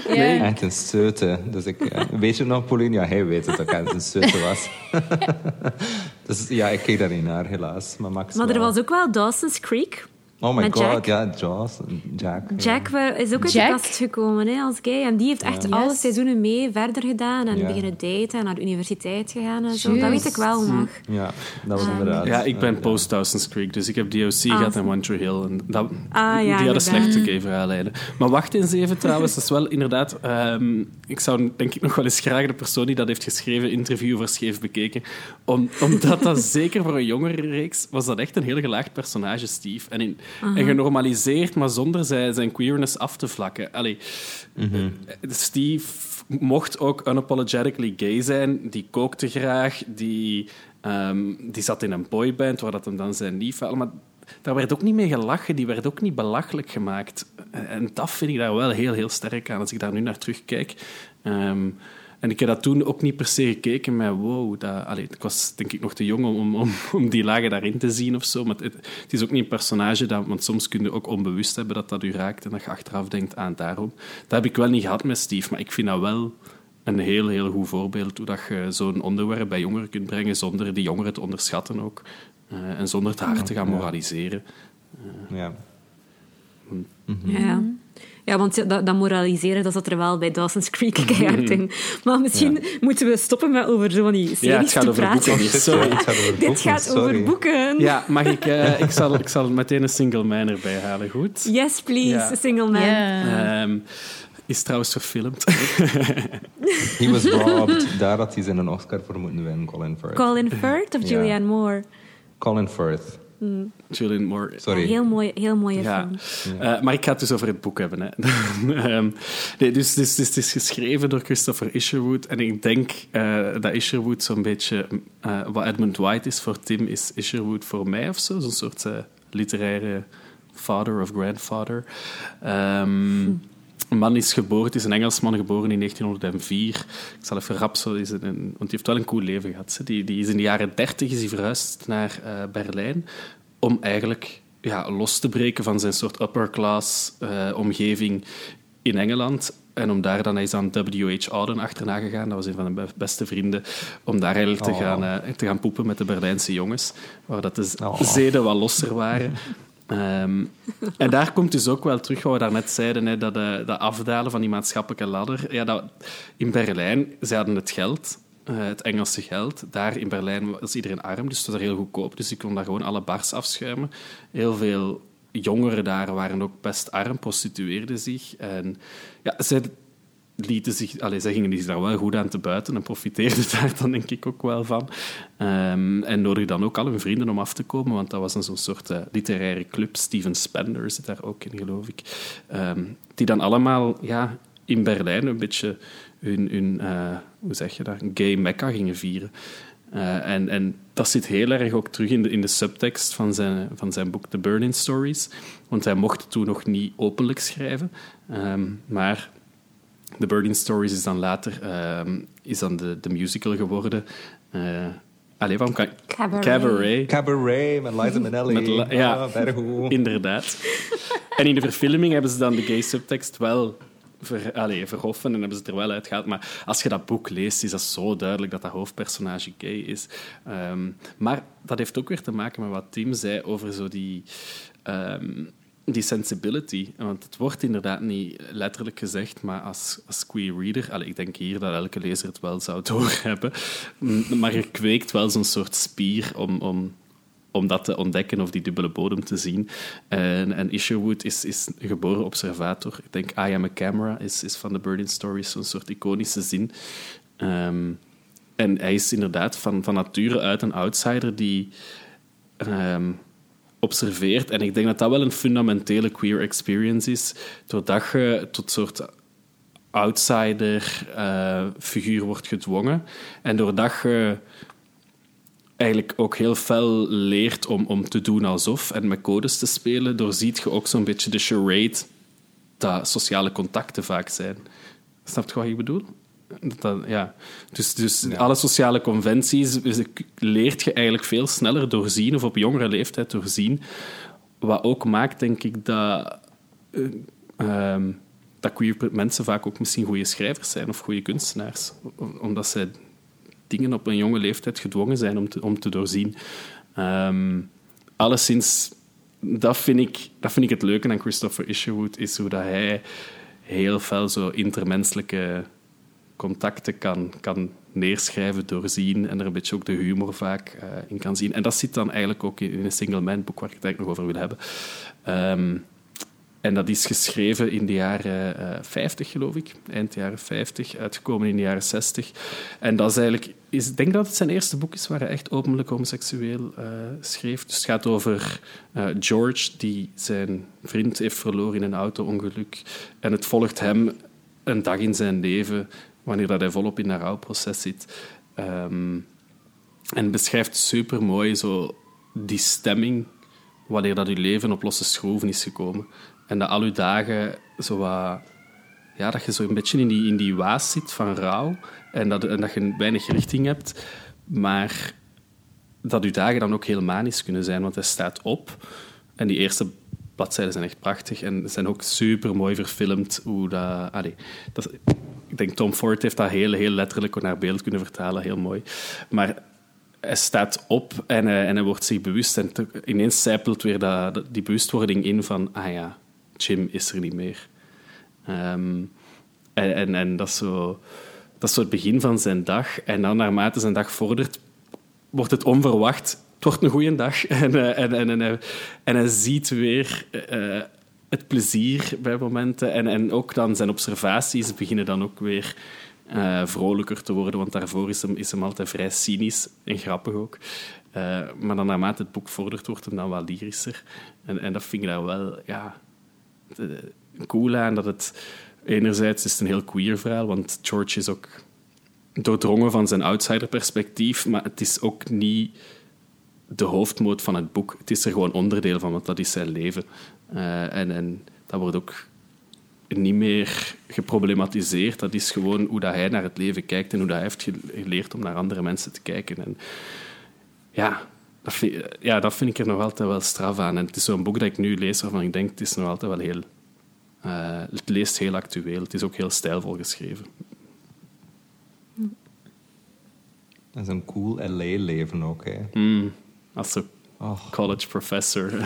Ja. echt een steute. Dus ik, ja. Weet je nog, Pauline? Ja, hij weet het, dat ik echt een steute was. dus ja, ik keek daar niet naar, helaas. Maar, Max Maar er wel. was ook wel Dawson's Creek. Oh my met god, Jack. ja, Jaws. Jack. ja. Jack is ook uit Jack? de kast gekomen hè, als gay. En die heeft echt Ja. alle Yes. seizoenen mee verder gedaan. En Ja. beginnen daten en naar de universiteit gegaan en zo. Dat weet ik wel nog. Ja, dat was inderdaad. ja, ik ben post Dawson's Creek, dus ik heb DOC gehad en One Tree Hill. En dat, Ah, ja, die hadden slechte gay verhaallijnen. Maar wacht eens even trouwens, dat is wel inderdaad... ehm, ik zou denk ik nog wel eens graag de persoon die dat heeft geschreven, interview voor scheef bekeken. Om, omdat dat zeker voor een jongere reeks was dat echt een heel gelaagd personage, Steve. En, in, en genormaliseerd, maar zonder zijn, zijn queerness af te vlakken. Allee, eh, Steve mocht ook unapologetically gay zijn. Die kookte graag. Die, ehm, die zat in een boyband, waar dat hem dan zijn lief had. Maar daar werd ook niet mee gelachen. Die werd ook niet belachelijk gemaakt. En dat vind ik daar wel heel, heel sterk aan, als ik daar nu naar terugkijk. Ehm, en ik heb dat toen ook niet per se gekeken met wow. Dat, allee, ik was denk ik nog te jong om, om, om die lagen daarin te zien of zo. Maar het, het is ook niet een personage, dat, want soms kun je ook onbewust hebben dat dat u raakt en dat je achteraf denkt aan daarom. Dat heb ik wel niet gehad met Steve, maar ik vind dat wel een heel, heel goed voorbeeld hoe dat je zo'n onderwerp bij jongeren kunt brengen zonder die jongeren te onderschatten ook. Eh, en zonder te hard te gaan moraliseren. Ja. Ja. Ja, want ja, dat, dat moraliseren, dat zat er wel bij Dawson's Creek keihard in. Maar misschien moeten we stoppen met over zo van die series Ja, het gaat te over praten. boeken. Sorry. ja, het gaat over Dit boeken, gaat sorry. over boeken. Ja, mag ik... eh, ik, zal, ik zal meteen een single man erbij halen, goed? Yes, please, Ja. a single man. Ehm, is trouwens verfilmd. He was robbed. Daar had hij zijn een Oscar voor moeten winnen, Colin Firth. Colin Firth of Ja. Julianne Moore? Colin Firth. Julian Moore. Sorry. Heel, mooi, heel mooie Ja. film. Eh, maar ik ga het dus over het boek hebben. Hè. Ehm, nee, dus, dus, dus het is geschreven door Christopher Isherwood. En ik denk eh, dat Isherwood zo'n beetje... eh, wat Edmund White is voor Tim, is Isherwood voor mij of zo. Zo'n soort eh, literaire father of grandfather. Ehm, Een man is geboren, het is een Engelsman geboren in 1904. Ik zal even rap zo... Is het een, want die heeft wel een cool leven gehad. Die, die is in de jaren 30 is hij verhuisd naar eh, Berlijn om eigenlijk ja, los te breken van zijn soort upper-class eh, omgeving in Engeland. En om daar dan hij is aan W.H. Auden achterna gegaan. Dat was een van zijn beste vrienden. Om daar eigenlijk te, Oh. gaan, eh, te gaan poepen met de Berlijnse jongens. Waar dat de Oh. zeden wat losser waren. Ehm, en daar komt dus ook wel terug wat we daarnet zeiden, hè, dat, eh, dat afdalen van die maatschappelijke ladder. Ja, dat, in Berlijn, ze hadden het geld, eh, het Engelse geld. Daar in Berlijn was iedereen arm, dus het was heel goedkoop. Dus je kon daar gewoon alle bars afschuimen. Heel veel jongeren daar waren ook best arm, prostitueerden zich. En ja, zij lieten zich, allez, zij gingen zich daar wel goed aan te buiten en profiteerden daar dan denk ik ook wel van. Ehm, en nodigden dan ook al hun vrienden om af te komen, want dat was een zo'n soort eh, literaire club. Steven Spender zit daar ook in, geloof ik. Ehm, die dan allemaal ja, in Berlijn een beetje hun, hun eh, hoe zeg je gay mecca gingen vieren. Eh, en, en dat zit heel erg ook terug in de, in de subtekst van zijn, van zijn boek The Burning Stories. Want hij mocht toen nog niet openlijk schrijven. Ehm, maar The Burning Stories is dan later ehm, is dan de, de musical geworden. Eh allee, waarom kan Cabaret. Cabaret. Cabaret met Liza Minnelli. Met ja. Ah. Inderdaad. En in de verfilming hebben ze dan de gay subtekst wel ver, allee, verhoffen en hebben ze het er wel uitgehaald. Maar als je dat boek leest, is dat zo duidelijk dat dat hoofdpersonage gay is. Ehm, maar dat heeft ook weer te maken met wat Tim zei over zo die... ehm, die sensibility. Want het wordt inderdaad niet letterlijk gezegd, maar als, queer reader, ik denk hier dat elke lezer het wel zou doorhebben, maar je kweekt wel zo'n soort spier om, om, om dat te ontdekken of die dubbele bodem te zien. En, en Isherwood is, is een geboren observator. Ik denk I am a camera is, is van de Burning Stories zo'n soort iconische zin. Ehm, en hij is inderdaad van, van nature uit een outsider die... Ehm, observeert. En ik denk dat dat wel een fundamentele queer experience is, doordat je tot soort outsider-figuur eh, wordt gedwongen. En doordat je eigenlijk ook heel fel leert om, om te doen alsof en met codes te spelen, doorziet je ook zo'n beetje de charade dat sociale contacten vaak zijn. Snap je wat ik bedoel? Dat, ja. Dus, dus alle sociale conventies leert je eigenlijk veel sneller doorzien, of op jongere leeftijd doorzien. Wat ook maakt, denk ik, dat, uh, dat queer mensen vaak ook misschien goede schrijvers zijn of goede kunstenaars. Omdat zij dingen op een jonge leeftijd gedwongen zijn om te, om te doorzien. Um, alleszins, dat vind, ik, dat vind ik het leuke aan Christopher Isherwood, is hoe dat hij heel veel zo intermenselijke contacten kan, kan neerschrijven, doorzien en er een beetje ook de humor vaak uh, in kan zien. En dat zit dan eigenlijk ook in, een single man boek waar ik het eigenlijk nog over wil hebben. Um, en dat is geschreven in de jaren uh, eh, 50, geloof ik. Eind jaren 50, uitgekomen in de jaren 60. En dat is eigenlijk... Is, ik denk dat het zijn eerste boek is waar hij echt openlijk homoseksueel uh, schreef. Dus het gaat over George, die zijn vriend heeft verloren in een auto-ongeluk. En het volgt hem een dag in zijn leven wanneer dat hij volop in dat rouwproces zit. Um, en beschrijft super mooi zo die stemming wanneer dat je leven op losse schroeven is gekomen. En dat al je dagen zo wat, ja, dat je zo een beetje in die, in die waas zit van rouw en dat, en dat je weinig richting hebt, maar dat je dagen dan ook heel manisch kunnen zijn, want hij staat op en die eerste bladzijden zijn echt prachtig en zijn ook super mooi verfilmd. Hoe dat, allee, dat, ik denk Tom Ford heeft dat heel, heel letterlijk naar beeld kunnen vertalen, heel mooi. Maar hij staat op en hij, en hij wordt zich bewust. En ineens zijpelt weer dat, die bewustwording in van, ah ja, Jim is er niet meer. Ehm, en, en, dat, is zo, dat het begin van zijn dag. En dan, naarmate zijn dag vordert, wordt het onverwacht. Het wordt een goede dag. En, eh, en, en, en, hij, en hij ziet weer uh, het plezier bij momenten. En, en ook dan zijn observaties beginnen dan ook weer uh, vrolijker te worden. Want daarvoor is hem, is hem altijd vrij cynisch en grappig ook. Uh, maar dan naarmate het boek vordert, wordt hem dan wel lyrischer. En, en dat vind ik daar wel... Ja, cool aan dat het enerzijds is het een heel queer verhaal, want George is ook doordrongen van zijn outsider-perspectief, maar het is ook niet de hoofdmoot van het boek. Het is er gewoon onderdeel van, want dat is zijn leven. Uh, en, en dat wordt ook niet meer geproblematiseerd. Dat is gewoon hoe dat hij naar het leven kijkt en hoe dat hij heeft geleerd om naar andere mensen te kijken. En ja, dat vind, ja, dat vind ik er nog altijd wel straf aan. En het is zo'n boek dat ik nu lees waarvan ik denk, het is nog altijd wel heel... Uh, het leest heel actueel. Het is ook heel stijlvol geschreven. Dat is een cool LA-leven ook, hè. Mm, als een oh. college professor.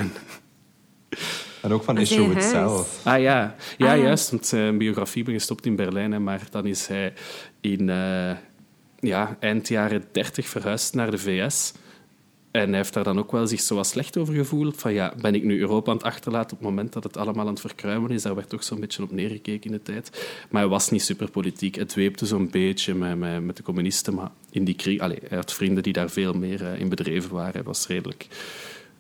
en ook van Issue zelf. Ah ja, ja ah, juist. Want zijn biografie ben gestopt in Berlijn. Hè, maar dan is hij in uh, ja, eind jaren dertig verhuisd naar de VS. En hij heeft daar dan ook wel zich zo wat slecht over gevoeld. Van ja, ben ik nu Europa aan het achterlaten op het moment dat het allemaal aan het verkruimen is? Daar werd toch zo'n beetje op neergekeken in de tijd. Maar hij was niet superpolitiek. Het dweepte zo'n beetje met, met, met, de communisten. Maar in die krieg... Allez, hij had vrienden die daar veel meer uh, in bedreven waren. Hij was redelijk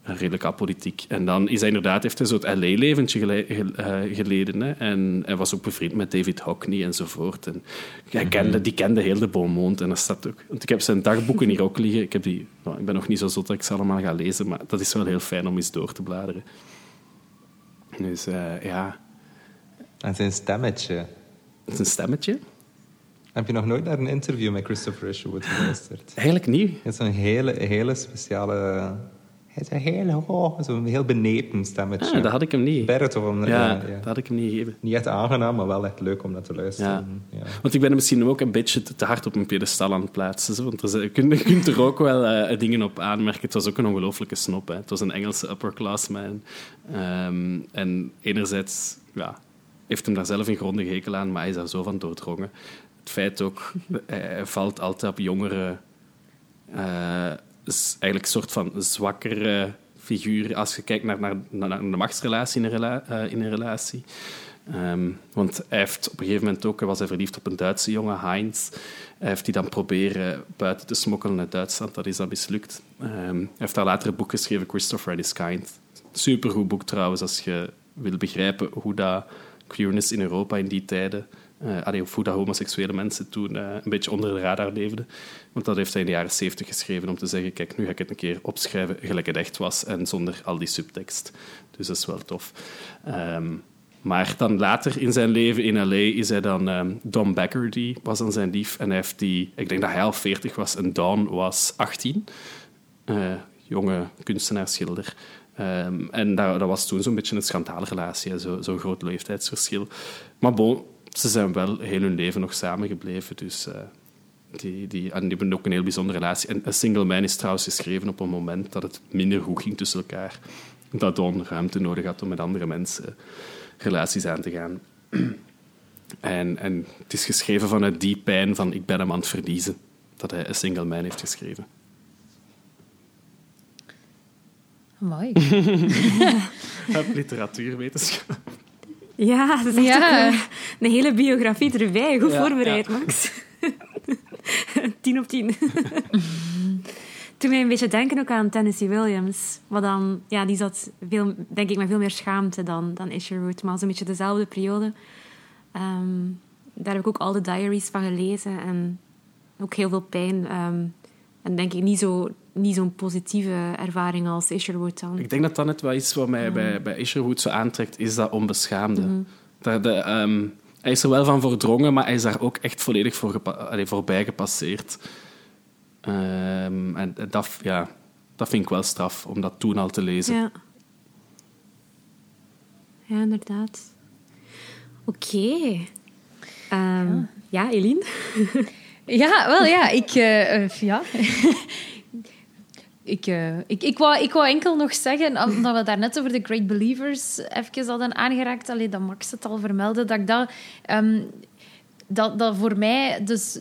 redelijk apolitiek. En dan is hij inderdaad, heeft hij zo'n LA-leventje eh, geleden. Hè? En hij was ook bevriend met David Hockney enzovoort. En hij kende, mhm. die kende heel de Beaumont. En dat staat ook, want ik heb zijn dagboeken hier ook liggen. Ik, heb die, nou, ik ben nog niet zo zot dat ik ze allemaal ga lezen, maar dat is wel heel fijn om eens door te bladeren. Dus uh, ja. En zijn stemmetje. Zijn stemmetje? Heb je nog nooit naar een interview met Christopher Isherwood geluisterd? Eigenlijk niet. Het is een hele, hele speciale Hij zei heel hoog, zo heel benepen stemmetje. Ah, dat had ik hem niet. Ja, ja, dat had ik hem niet gegeven. Niet echt aangenaam, maar wel echt leuk om naar te luisteren. Ja. Want ik ben hem misschien ook een beetje te hard op een pedestal aan het plaatsen. Want er je, kunt, je kunt er ook wel eh, dingen op aanmerken. Het was ook een ongelofelijke snop. Hè. Het was een Engelse upperclassman. Ehm en enerzijds ja, heeft hem daar zelf een grondige hekel aan, maar hij is daar zo van doordrongen. Het feit ook, hij valt altijd op jongere... eh, is eigenlijk een soort van zwakkere figuur als je kijkt naar, naar, naar naar de machtsrelatie in een, rela- eh, in een relatie. Ehm, want hij heeft op een gegeven moment ook, was hij verliefd op een Duitse jongen, Heinz. Hij heeft die dan proberen buiten te smokkelen uit Duitsland. Dat is dan mislukt. Ehm, hij heeft daar later een boek geschreven, Christopher His Kind. Supergoed boek trouwens, als je wil begrijpen hoe dat queerness in Europa in die tijden... eh allee, dat homoseksuele mensen toen eh, een beetje onder de radar leefden. Want dat heeft hij in de jaren zeventig geschreven om te zeggen, kijk, nu ga ik het een keer opschrijven gelijk het echt was en zonder al die subtekst. Dus dat is wel tof. Ehm, maar dan later in zijn leven in L.A. is hij dan... ehm Don Baggerty was dan zijn lief. En hij heeft die... Ik denk dat hij al 40 was en Don was 18. Eh, jonge kunstenaar-schilder. Ehm, en dat, dat was toen zo'n beetje een schandaalrelatie. hè, zo- Zo'n groot leeftijdsverschil. Maar bon, ze zijn wel heel hun leven nog samengebleven. Dus... eh, die, die, en die hebben ook een heel bijzondere relatie. En A Single Man is trouwens geschreven op een moment dat het minder goed ging tussen elkaar. Dat Don ruimte nodig had om met andere mensen relaties aan te gaan. En, en het is geschreven vanuit die pijn van ik ben hem aan het verliezen. Dat hij A Single Man heeft geschreven. Mooi. Literatuurwetenschap. Ja, dat is echt Ja. ook, een hele biografie erbij. Goed Ja, voorbereid, ja. Max. tien op tien. Toen mij een beetje denken ook aan Tennessee Williams. Wat dan, ja, die zat veel, denk ik met veel meer schaamte dan, dan Isherwood. Maar zo'n beetje dezelfde periode. Ehm, daar heb ik ook al de diaries van gelezen. En ook heel veel pijn. ehm, en denk ik niet zo niet zo'n positieve ervaring als Isherwood dan. Ik denk dat dat net wel iets wat mij bij, bij Isherwood zo aantrekt, is dat onbeschaamde. Dat de, ehm, hij is er wel van voordrongen, maar hij is daar ook echt volledig voor allee, voorbij gepasseerd. Ehm, en dat, ja, dat vind ik wel straf, om dat toen al te lezen. Ja. Ja, inderdaad. Oké. Ehm, ja. Eline? Ja, wel ja. Ik, eh, eh, ja. ik, eh, ik, ik, wou, ik wou enkel nog zeggen, omdat we daarnet over de Great Believers even hadden aangeraakt, alleen dat Max het al vermeldde, dat ik dat... ehm, dat, dat voor mij, dus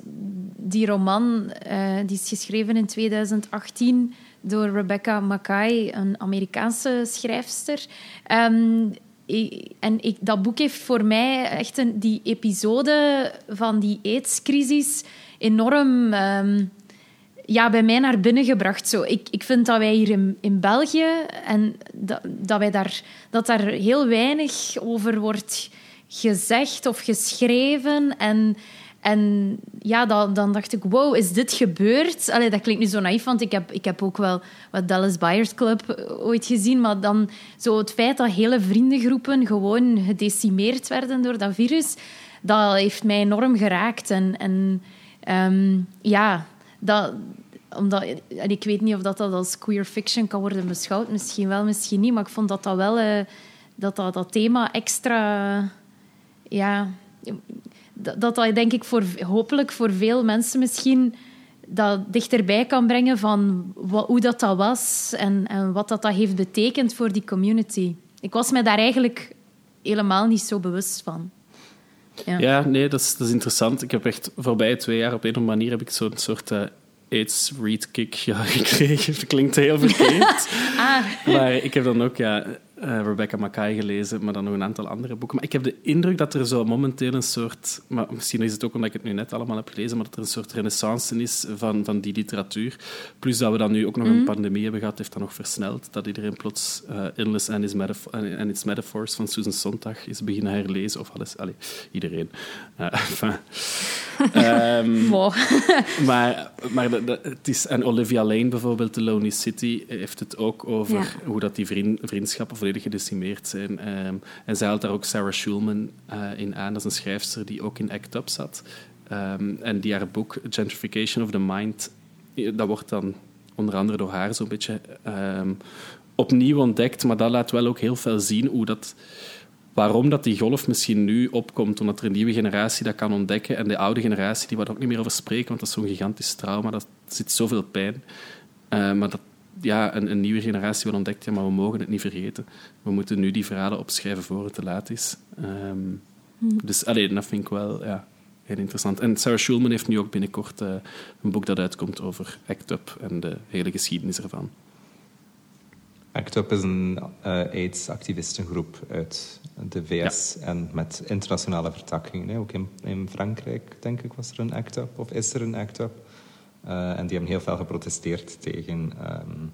die roman, eh, die is geschreven in 2018 door Rebecca Mackay, een Amerikaanse schrijfster. Ehm, en ik, dat boek heeft voor mij echt een, die episode van die AIDS-crisis enorm ehm, ja, bij mij naar binnen gebracht. Zo. Ik, ik vind dat wij hier in, in België en dat, dat, wij daar, dat daar heel weinig over wordt gezegd of geschreven. En, en ja, dan, dan dacht ik, wow, is dit gebeurd? Allee, dat klinkt nu zo naïef, want ik heb, ik heb ook wel wat Dallas Buyers Club ooit gezien. Maar dan zo het feit dat hele vriendengroepen gewoon gedecimeerd werden door dat virus, dat heeft mij enorm geraakt. En, en ehm, ja, dat, omdat, en ik weet niet of dat, dat als queer fiction kan worden beschouwd. Misschien wel, misschien niet. Maar ik vond dat dat wel... eh, dat, dat, dat thema extra... Ja... Dat dat, denk ik voor, hopelijk voor veel mensen misschien dat dichterbij kan brengen van wat, hoe dat, dat was en, en wat dat, dat heeft betekend voor die community. Ik was me daar eigenlijk helemaal niet zo bewust van. Ja. Ja, nee, dat is, dat is interessant. Ik heb echt voorbij twee jaar op een of andere manier heb ik zo'n soort eh AIDS read kick ja, gekregen. Dat klinkt heel verkeerd. Maar ik heb dan ook ja, eh, Rebecca Mackay gelezen, maar dan nog een aantal andere boeken. Maar ik heb de indruk dat er zo momenteel een soort... Maar misschien is het ook omdat ik het nu net allemaal heb gelezen, maar dat er een soort renaissance is van, van die literatuur. Plus dat we dan nu ook nog een pandemie hebben gehad, heeft dat nog versneld. Dat iedereen plots eh Illness and its, Metaf- and its Metaphors van Susan Sontag is beginnen herlezen. Of alles. Allee, iedereen. Eh, enfin. Ehm, maar, maar de- de- het is, en Olivia Lane bijvoorbeeld, The Lonely City, heeft het ook over Ja. hoe dat die vriend, vriendschappen gedecimeerd zijn. Ehm, en zij haalt daar ook Sarah Schulman eh, in aan. Dat is een schrijfster die ook in ACT UP zat. Ehm, en die haar boek Gentrification of the Mind, eh, dat wordt dan onder andere door haar zo'n beetje ehm, opnieuw ontdekt. Maar dat laat wel ook heel veel zien hoe dat, waarom dat die golf misschien nu opkomt. Omdat er een nieuwe generatie dat kan ontdekken. En de oude generatie die wat ook niet meer over spreken, want dat is zo'n gigantisch trauma. Dat zit zoveel pijn. Maar dat ja, een, een, nieuwe generatie wel ontdekt, ja, maar we mogen het niet vergeten. We moeten nu die verhalen opschrijven voor het te laat is. Um, Dus alleen, dat vind ik wel ja, heel interessant. En Sarah Schulman heeft nu ook binnenkort uh, een boek dat uitkomt over ACT UP en de hele geschiedenis ervan. ACT UP is een uh, AIDS-activistengroep uit de VS ja. en met internationale vertakkingen. Ook in, in, Frankrijk, denk ik, was er een ACT UP of is er een ACT UP. Uh, en die hebben heel veel geprotesteerd tegen um,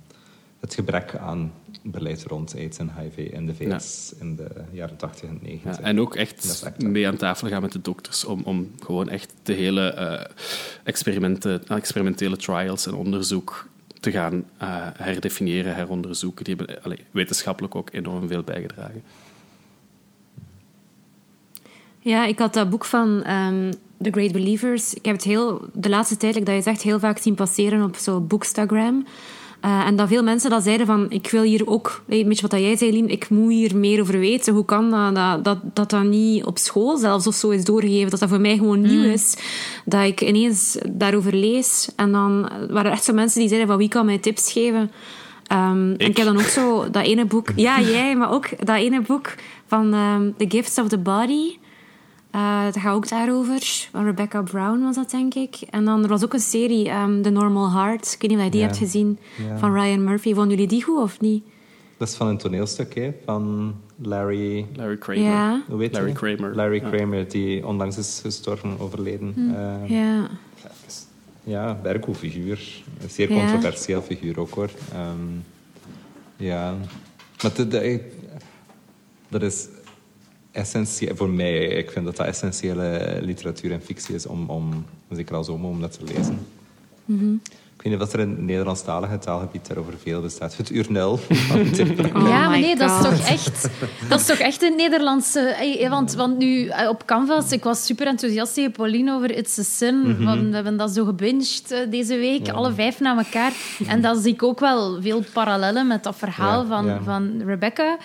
het gebrek aan beleid rond AIDS en HIV in de VS ja. in de jaren 80 en 90. Ja, en ook echt mee aan tafel gaan met de dokters om, om gewoon echt de hele uh, experimenten, experimentele trials en onderzoek te gaan uh, herdefiniëren, heronderzoeken. Die hebben allee, wetenschappelijk ook enorm veel bijgedragen. Ja, ik had dat boek van um, The Great Believers. Ik heb het heel, de laatste tijd, dat je zegt, heel vaak zien passeren op zo'n bookstagram. Uh, en dat veel mensen dat zeiden van, ik wil hier ook, weet je wat jij zei, Lien, ik moet hier meer over weten. Hoe kan dat, dat, dat, dat, dat niet op school zelfs of zo is doorgegeven? Dat dat voor mij gewoon nieuw mm. is. Dat ik ineens daarover lees. En dan waren er echt zo mensen die zeiden van, wie kan mij tips geven? Um, ik. En ik heb dan ook zo dat ene boek... Ja, jij, maar ook dat ene boek van um, The Gifts of the Body... Uh, dat gaat ook daarover. Van Rebecca Brown was dat, denk ik. En dan er was ook een serie, um, The Normal Heart. Ik weet niet of je die ja. hebt gezien, ja. van Ryan Murphy. Vonden jullie die goed of niet? Dat is van een toneelstuk, hè? Van Larry... Larry Kramer. Ja. Hoe weet Larry je? Kramer. Larry Kramer, die onlangs is gestorven, overleden. Hm. Uh, ja. Ja, Berghoe-figuur. Een zeer controversieel figuur ook, hoor. Um, ja. Maar dat is essentieel voor mij. Ik vind dat dat essentiële literatuur en fictie is om, om zeker als om, om dat te lezen. Mm -hmm. Ik weet niet of er in het Nederlandstalige taalgebied daarover veel bestaat. Het uur nul. Oh ja, maar nee, dat is, toch echt, dat is toch echt een Nederlandse... Want, want nu op Canvas, ik was super enthousiast tegen Pauline over It's a Sin. Mm -hmm. want we hebben dat zo gebinged deze week, ja. alle vijf na elkaar. En dan zie ik ook wel veel parallellen met dat verhaal ja, van, ja. van Rebecca.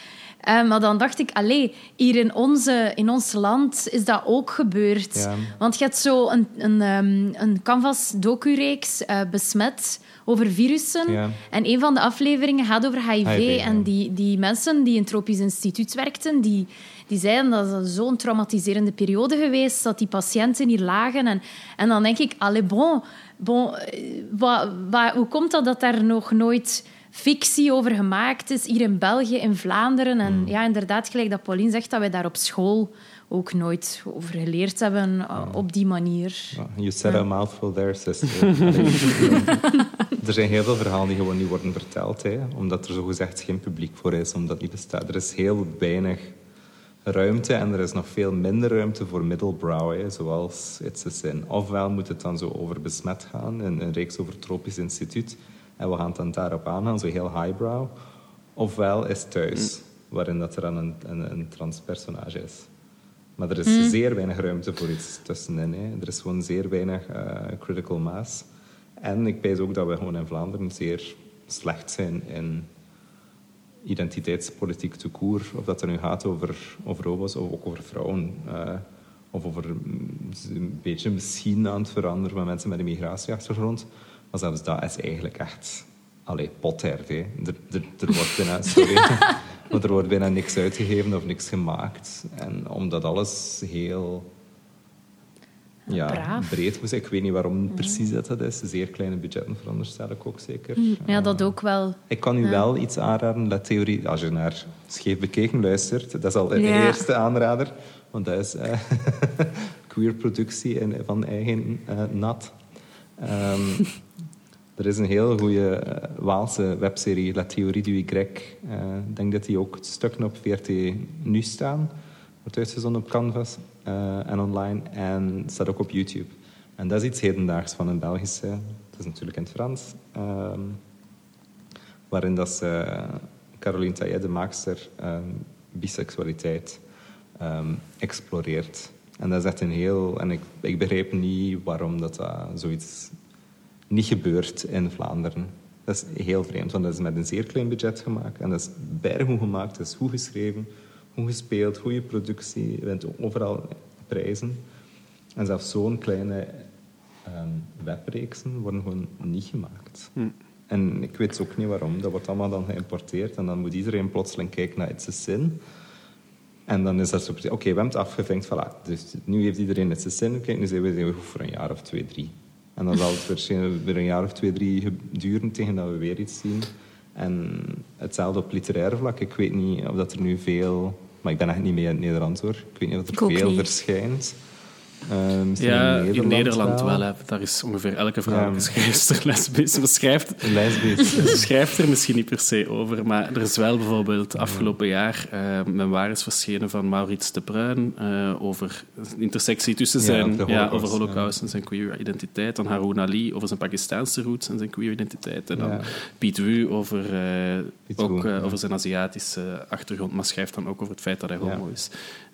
Uh, maar dan dacht ik, allee, hier in, onze, in ons land is dat ook gebeurd. Ja. Want je hebt zo een, een, um, een Canvas-docureeks uh, besmet over virussen. Ja. En een van de afleveringen gaat over HIV. HIV, en ja. die, die mensen die in het Tropisch Instituut werkten, die, die zeiden dat het zo'n traumatiserende periode geweest dat die patiënten hier lagen. En, en dan denk ik, allee, bon, bon wa, wa, hoe komt dat dat daar nog nooit fictie over gemaakt is, hier in België, in Vlaanderen. En Mm. ja, inderdaad, gelijk dat Pauline zegt, dat wij daar op school ook nooit over geleerd hebben uh, op die manier. You said a mouthful there, sister. er zijn heel veel verhalen die gewoon niet worden verteld, hè, omdat er zogezegd geen publiek voor is, omdat niet bestaat. Er is heel weinig ruimte en er is nog veel minder ruimte voor middlebrow, hè, zoals It's a Sin. Ofwel moet het dan zo over besmet gaan, een, een reeks over Tropisch Instituut, en we gaan het dan daarop aangaan, zo heel highbrow. Ofwel is thuis, waarin dat er dan een, een, een transpersonage is. Maar er is Mm. zeer weinig ruimte voor iets tussenin. Hè. Er is gewoon zeer weinig uh, critical mass. En ik wijs ook dat we gewoon in Vlaanderen zeer slecht zijn in identiteitspolitiek te koer. Of dat er nu gaat over, over homo's of ook over vrouwen. Uh, of over mm, een beetje misschien aan het veranderen met mensen met een migratieachtergrond. Maar zelfs dat is eigenlijk echt... Allee, potherd, hè. Er, er, er wordt bijna... Sorry. maar er wordt bijna niks uitgegeven of niks gemaakt. En omdat alles heel... Ja, Braaf. breed was. Ik weet niet waarom precies dat, dat is. Zeer kleine budgetten veronderstel ik ook zeker. Ja, dat ook wel. Ik kan u Ja. wel iets aanraden. La theorie, als je naar Scheef Bekeken luistert, dat is al de Ja. eerste aanrader. Want dat is eh, queer productie van eigen eh, nat. Ehm, er is een heel goede eh, Waalse webserie, La Theorie du Y. Eh, Ik denk dat die ook stukken op VRT nu staan. Wordt uitgezonden op Canvas eh, en online. En staat ook op YouTube. En dat is iets hedendaags van een Belgische. Dat is natuurlijk in het Frans. Ehm, waarin dat ze, Caroline Taillet, de maakster, ehm, biseksualiteit ehm, exploreert. En dat is echt een heel... En ik, ik begrijp niet waarom dat, dat zoiets niet gebeurt in Vlaanderen. Dat is heel vreemd, want dat is met een zeer klein budget gemaakt. En dat is bijna gemaakt, dat is goed geschreven, goed gespeeld, goede productie. Je bent overal prijzen. En zelfs zo'n kleine um, wepreeksen worden gewoon niet gemaakt. Hm. En ik weet ook niet waarom. Dat wordt allemaal dan geïmporteerd en dan moet iedereen plotseling kijken naar It's a Sin. En dan is dat zo... Oké, we hebben het afgevinkt, voilà. Dus nu heeft iedereen It's a Sin. Kijk, nu zijn we, zijn we goed voor een jaar of twee, drie. En dan zal het waarschijnlijk weer een jaar of twee, drie duren tegen dat we weer iets zien. En hetzelfde op literair vlak. Ik weet niet of dat er nu veel... Maar ik ben echt niet mee in het Nederlands hoor. Ik weet niet of er veel verschijnt. Uh, ja, in Nederland, in Nederland wel. Hè. Daar is ongeveer elke vrouw ja. schrijfster lesbisch. Maar schrijft, lesbisch. schrijft er misschien niet per se over. Maar er is wel bijvoorbeeld afgelopen jaar uh, eh, memoires verschenen van Maurits de Bruin uh, over intersectie tussen zijn... Ja, ja over holocaust en zijn queer identiteit. Dan Haroun Ali over zijn Pakistaanse roots en zijn queer identiteit. En dan Piet Wu over, uh, ook, over zijn Aziatische achtergrond. Maar schrijft dan ook over het feit dat hij homo is.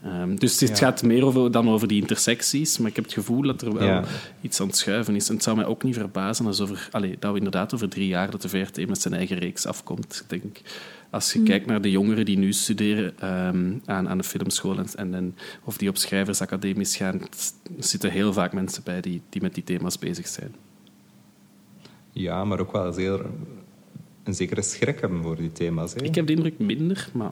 Um, dus het gaat meer over, dan over die intersecties, maar ik heb het gevoel dat er wel iets aan het schuiven is. En het zou mij ook niet verbazen als over, allez, dat we inderdaad over drie jaar dat de VRT met zijn eigen reeks afkomt. Ik denk, als je mm. kijkt naar de jongeren die nu studeren um, aan, aan de filmschool en, en, of die op schrijversacademies gaan, zitten heel vaak mensen bij die, die met die thema's bezig zijn. Ja, maar ook wel zeer een zekere schrik hebben voor die thema's. Hè? Ik heb de indruk minder, maar...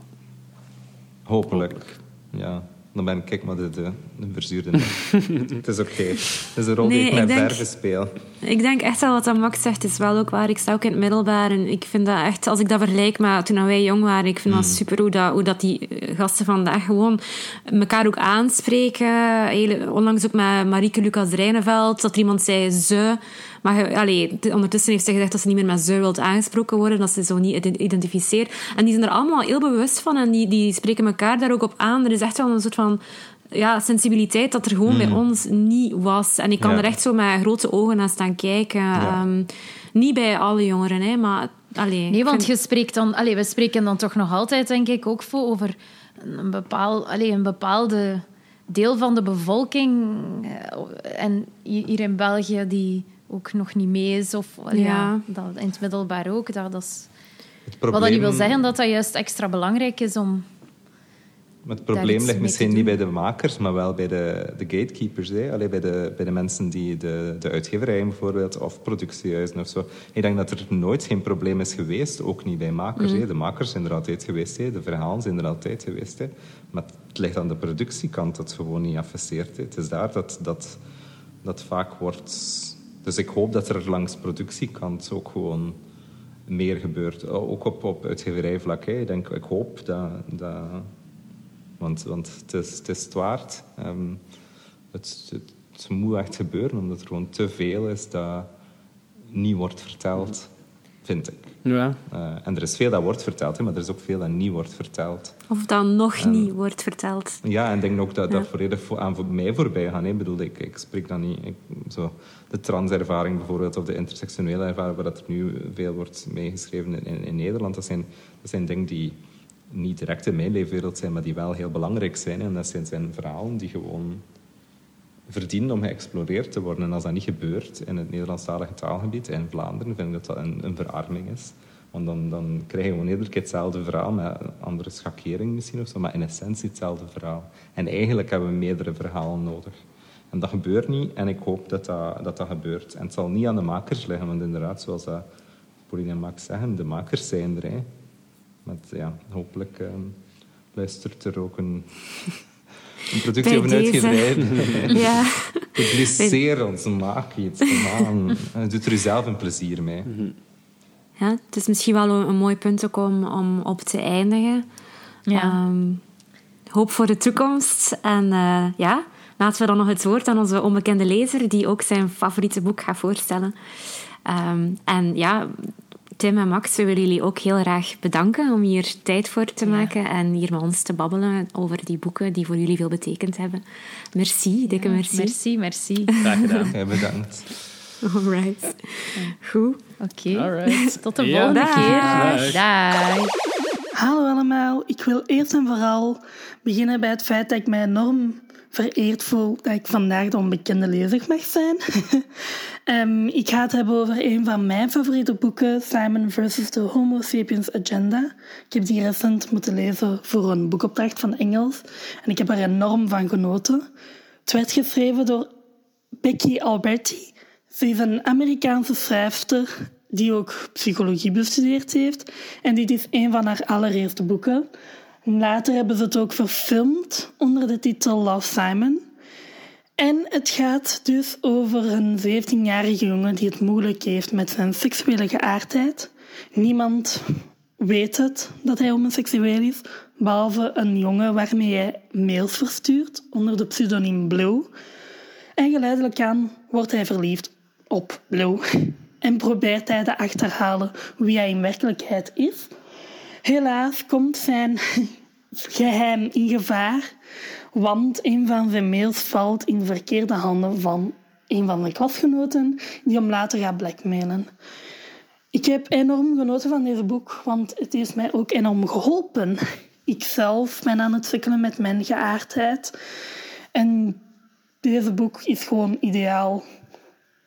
Hopelijk ja, dan ben ik maar de, de, de verzuurde. het is oké. Okay. Het is een rol die ik met verven speel. Ik denk echt wel wat Max zegt, is wel ook waar. Ik sta ook in het middelbaar en ik vind dat echt, als ik dat vergelijk met toen wij jong waren, ik vind dat mm. super hoe, dat, hoe dat die eh, gasten vandaag gewoon elkaar ook aanspreken. Onlangs ook met Marieke Lucas Rijneveld, dat er iemand zei ze. Maar allee, ondertussen heeft ze gezegd dat ze niet meer met ze wilt aangesproken worden, dat ze zo niet identificeert. En die zijn er allemaal heel bewust van en die, die spreken elkaar daar ook op aan. Er is echt wel een soort van ja, sensibiliteit dat er gewoon bij hmm. ons niet was. En ik kan er echt zo met grote ogen naar staan kijken. Ehm, niet bij alle jongeren, hè, maar... Allee, nee, want je spreekt dan, allee, we spreken dan toch nog altijd, denk ik, ook voor over een, bepaal, allee, een bepaalde deel van de bevolking. Eh, en hier in België die ook nog niet mee is. Of ja. dat, in het middelbaar ook. Dat, dat is, probleem... Wat dat niet wil zeggen dat dat juist extra belangrijk is om... Maar het probleem ligt misschien niet bij de makers, maar wel bij de, de gatekeepers. Hè? Allee, bij, de, bij de mensen die de, de uitgeverijen bijvoorbeeld, of productiehuizen of zo. Ik denk dat er nooit geen probleem is geweest, ook niet bij makers. Hè? Mm. De makers zijn er altijd geweest, hè? de verhalen zijn er altijd geweest. Hè? Maar het ligt aan de productiekant dat gewoon niet affaceert. Het is daar dat, dat, dat vaak wordt dus ik hoop dat er langs productiekant ook gewoon meer gebeurt. Ook op, op uitgeverijvlak. Ik, denk, ik hoop dat... want, want het, is, het het waard. Ehm, het, moet echt gebeuren, omdat er gewoon te veel is dat niet wordt verteld vind ik. Ja. Uh, en er is veel dat wordt verteld, hè, maar er is ook veel dat niet wordt verteld. Of dat nog niet wordt verteld. Ja, en ik denk ook dat dat volledig voor, aan voor mij voorbij gaat. Ik bedoel, ik, ik spreek dan niet... Ik, zo, de transervaring bijvoorbeeld, of de intersectionele ervaring, waar dat er nu veel wordt meegeschreven in, in, Nederland, dat zijn, dat zijn dingen die niet direct in mijn leefwereld zijn, maar die wel heel belangrijk zijn. En dat zijn, zijn verhalen die gewoon verdienen om geëxploreerd te worden. En als dat niet gebeurt in het Nederlandstalige taalgebied, in Vlaanderen, vind ik dat dat een, verarming is. Want dan, dan krijg je gewoon iedere keer hetzelfde verhaal, met een andere schakering misschien of zo, maar in essentie hetzelfde verhaal. En eigenlijk hebben we meerdere verhalen nodig. En dat gebeurt niet en ik hoop dat dat, dat, dat gebeurt. En het zal niet aan de makers liggen, want inderdaad, zoals dat Pauline en Max zeggen, de makers zijn er. Hè. Maar ja, hopelijk uh, luistert er ook een een productie of een uitgeverij. ja. Publiceer ons, maak iets. Kom aan. Doe er zelf een plezier mee. Mhm. Ja, het is misschien wel een, mooi punt ook om, om op te eindigen. Ja. Um, hoop voor de toekomst. En uh, ja, laten we dan nog het woord aan onze onbekende lezer, die ook zijn favoriete boek gaat voorstellen. Um, en ja, Tim en Max, we willen jullie ook heel graag bedanken om hier tijd voor te maken en hier met ons te babbelen over die boeken die voor jullie veel betekend hebben. Merci, dikke merci. Merci, merci. Graag gedaan. Ja, bedankt. Alright. Goed. Oké. Okay. Tot de volgende keer. Dag. Hallo allemaal. Ik wil eerst en vooral beginnen bij het feit dat ik mij enorm vereerd voel dat ik vandaag de onbekende lezer mag zijn. um, ik ga het hebben over een van mijn favoriete boeken, Simon vs. The Homo Sapiens Agenda. Ik heb die recent moeten lezen voor een boekopdracht van Engels en ik heb er enorm van genoten. Het werd geschreven door Becky Alberti. Ze is een Amerikaanse schrijfster die ook psychologie bestudeerd heeft. En dit is een van haar allereerste boeken. Later hebben ze het ook verfilmd onder de titel Love Simon. En het gaat dus over een 17-jarige jongen die het moeilijk heeft met zijn seksuele geaardheid. Niemand weet het dat hij homoseksueel is, behalve een jongen waarmee hij mails verstuurt onder de pseudoniem Blue. En geleidelijk aan wordt hij verliefd op Blue en probeert hij te achterhalen wie hij in werkelijkheid is. Helaas komt zijn geheim in gevaar, want een van zijn mails valt in de verkeerde handen van een van de klasgenoten die hem later gaat blackmailen. Ik heb enorm genoten van deze boek, want het heeft mij ook enorm geholpen. Ik zelf ben aan het sukkelen met mijn geaardheid. En deze boek is gewoon ideaal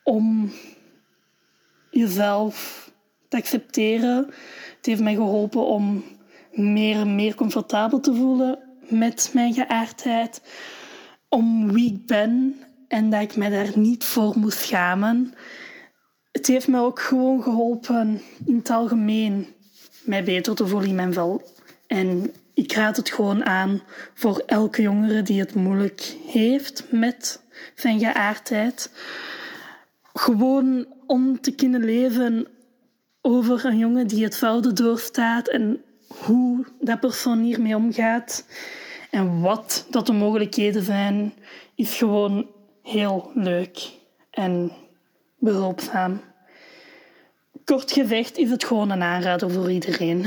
om jezelf te accepteren. Het heeft mij geholpen om meer en meer comfortabel te voelen met mijn geaardheid. Om wie ik ben en dat ik me daar niet voor moest schamen. Het heeft me ook gewoon geholpen in het algemeen mij beter te voelen in mijn vel. En ik raad het gewoon aan voor elke jongere die het moeilijk heeft met zijn geaardheid. Gewoon om te kunnen leven over een jongen die het velde doorstaat en hoe dat persoon hiermee omgaat en wat dat de mogelijkheden zijn, is gewoon heel leuk en behulpzaam. Kort gezegd is het gewoon een aanrader voor iedereen.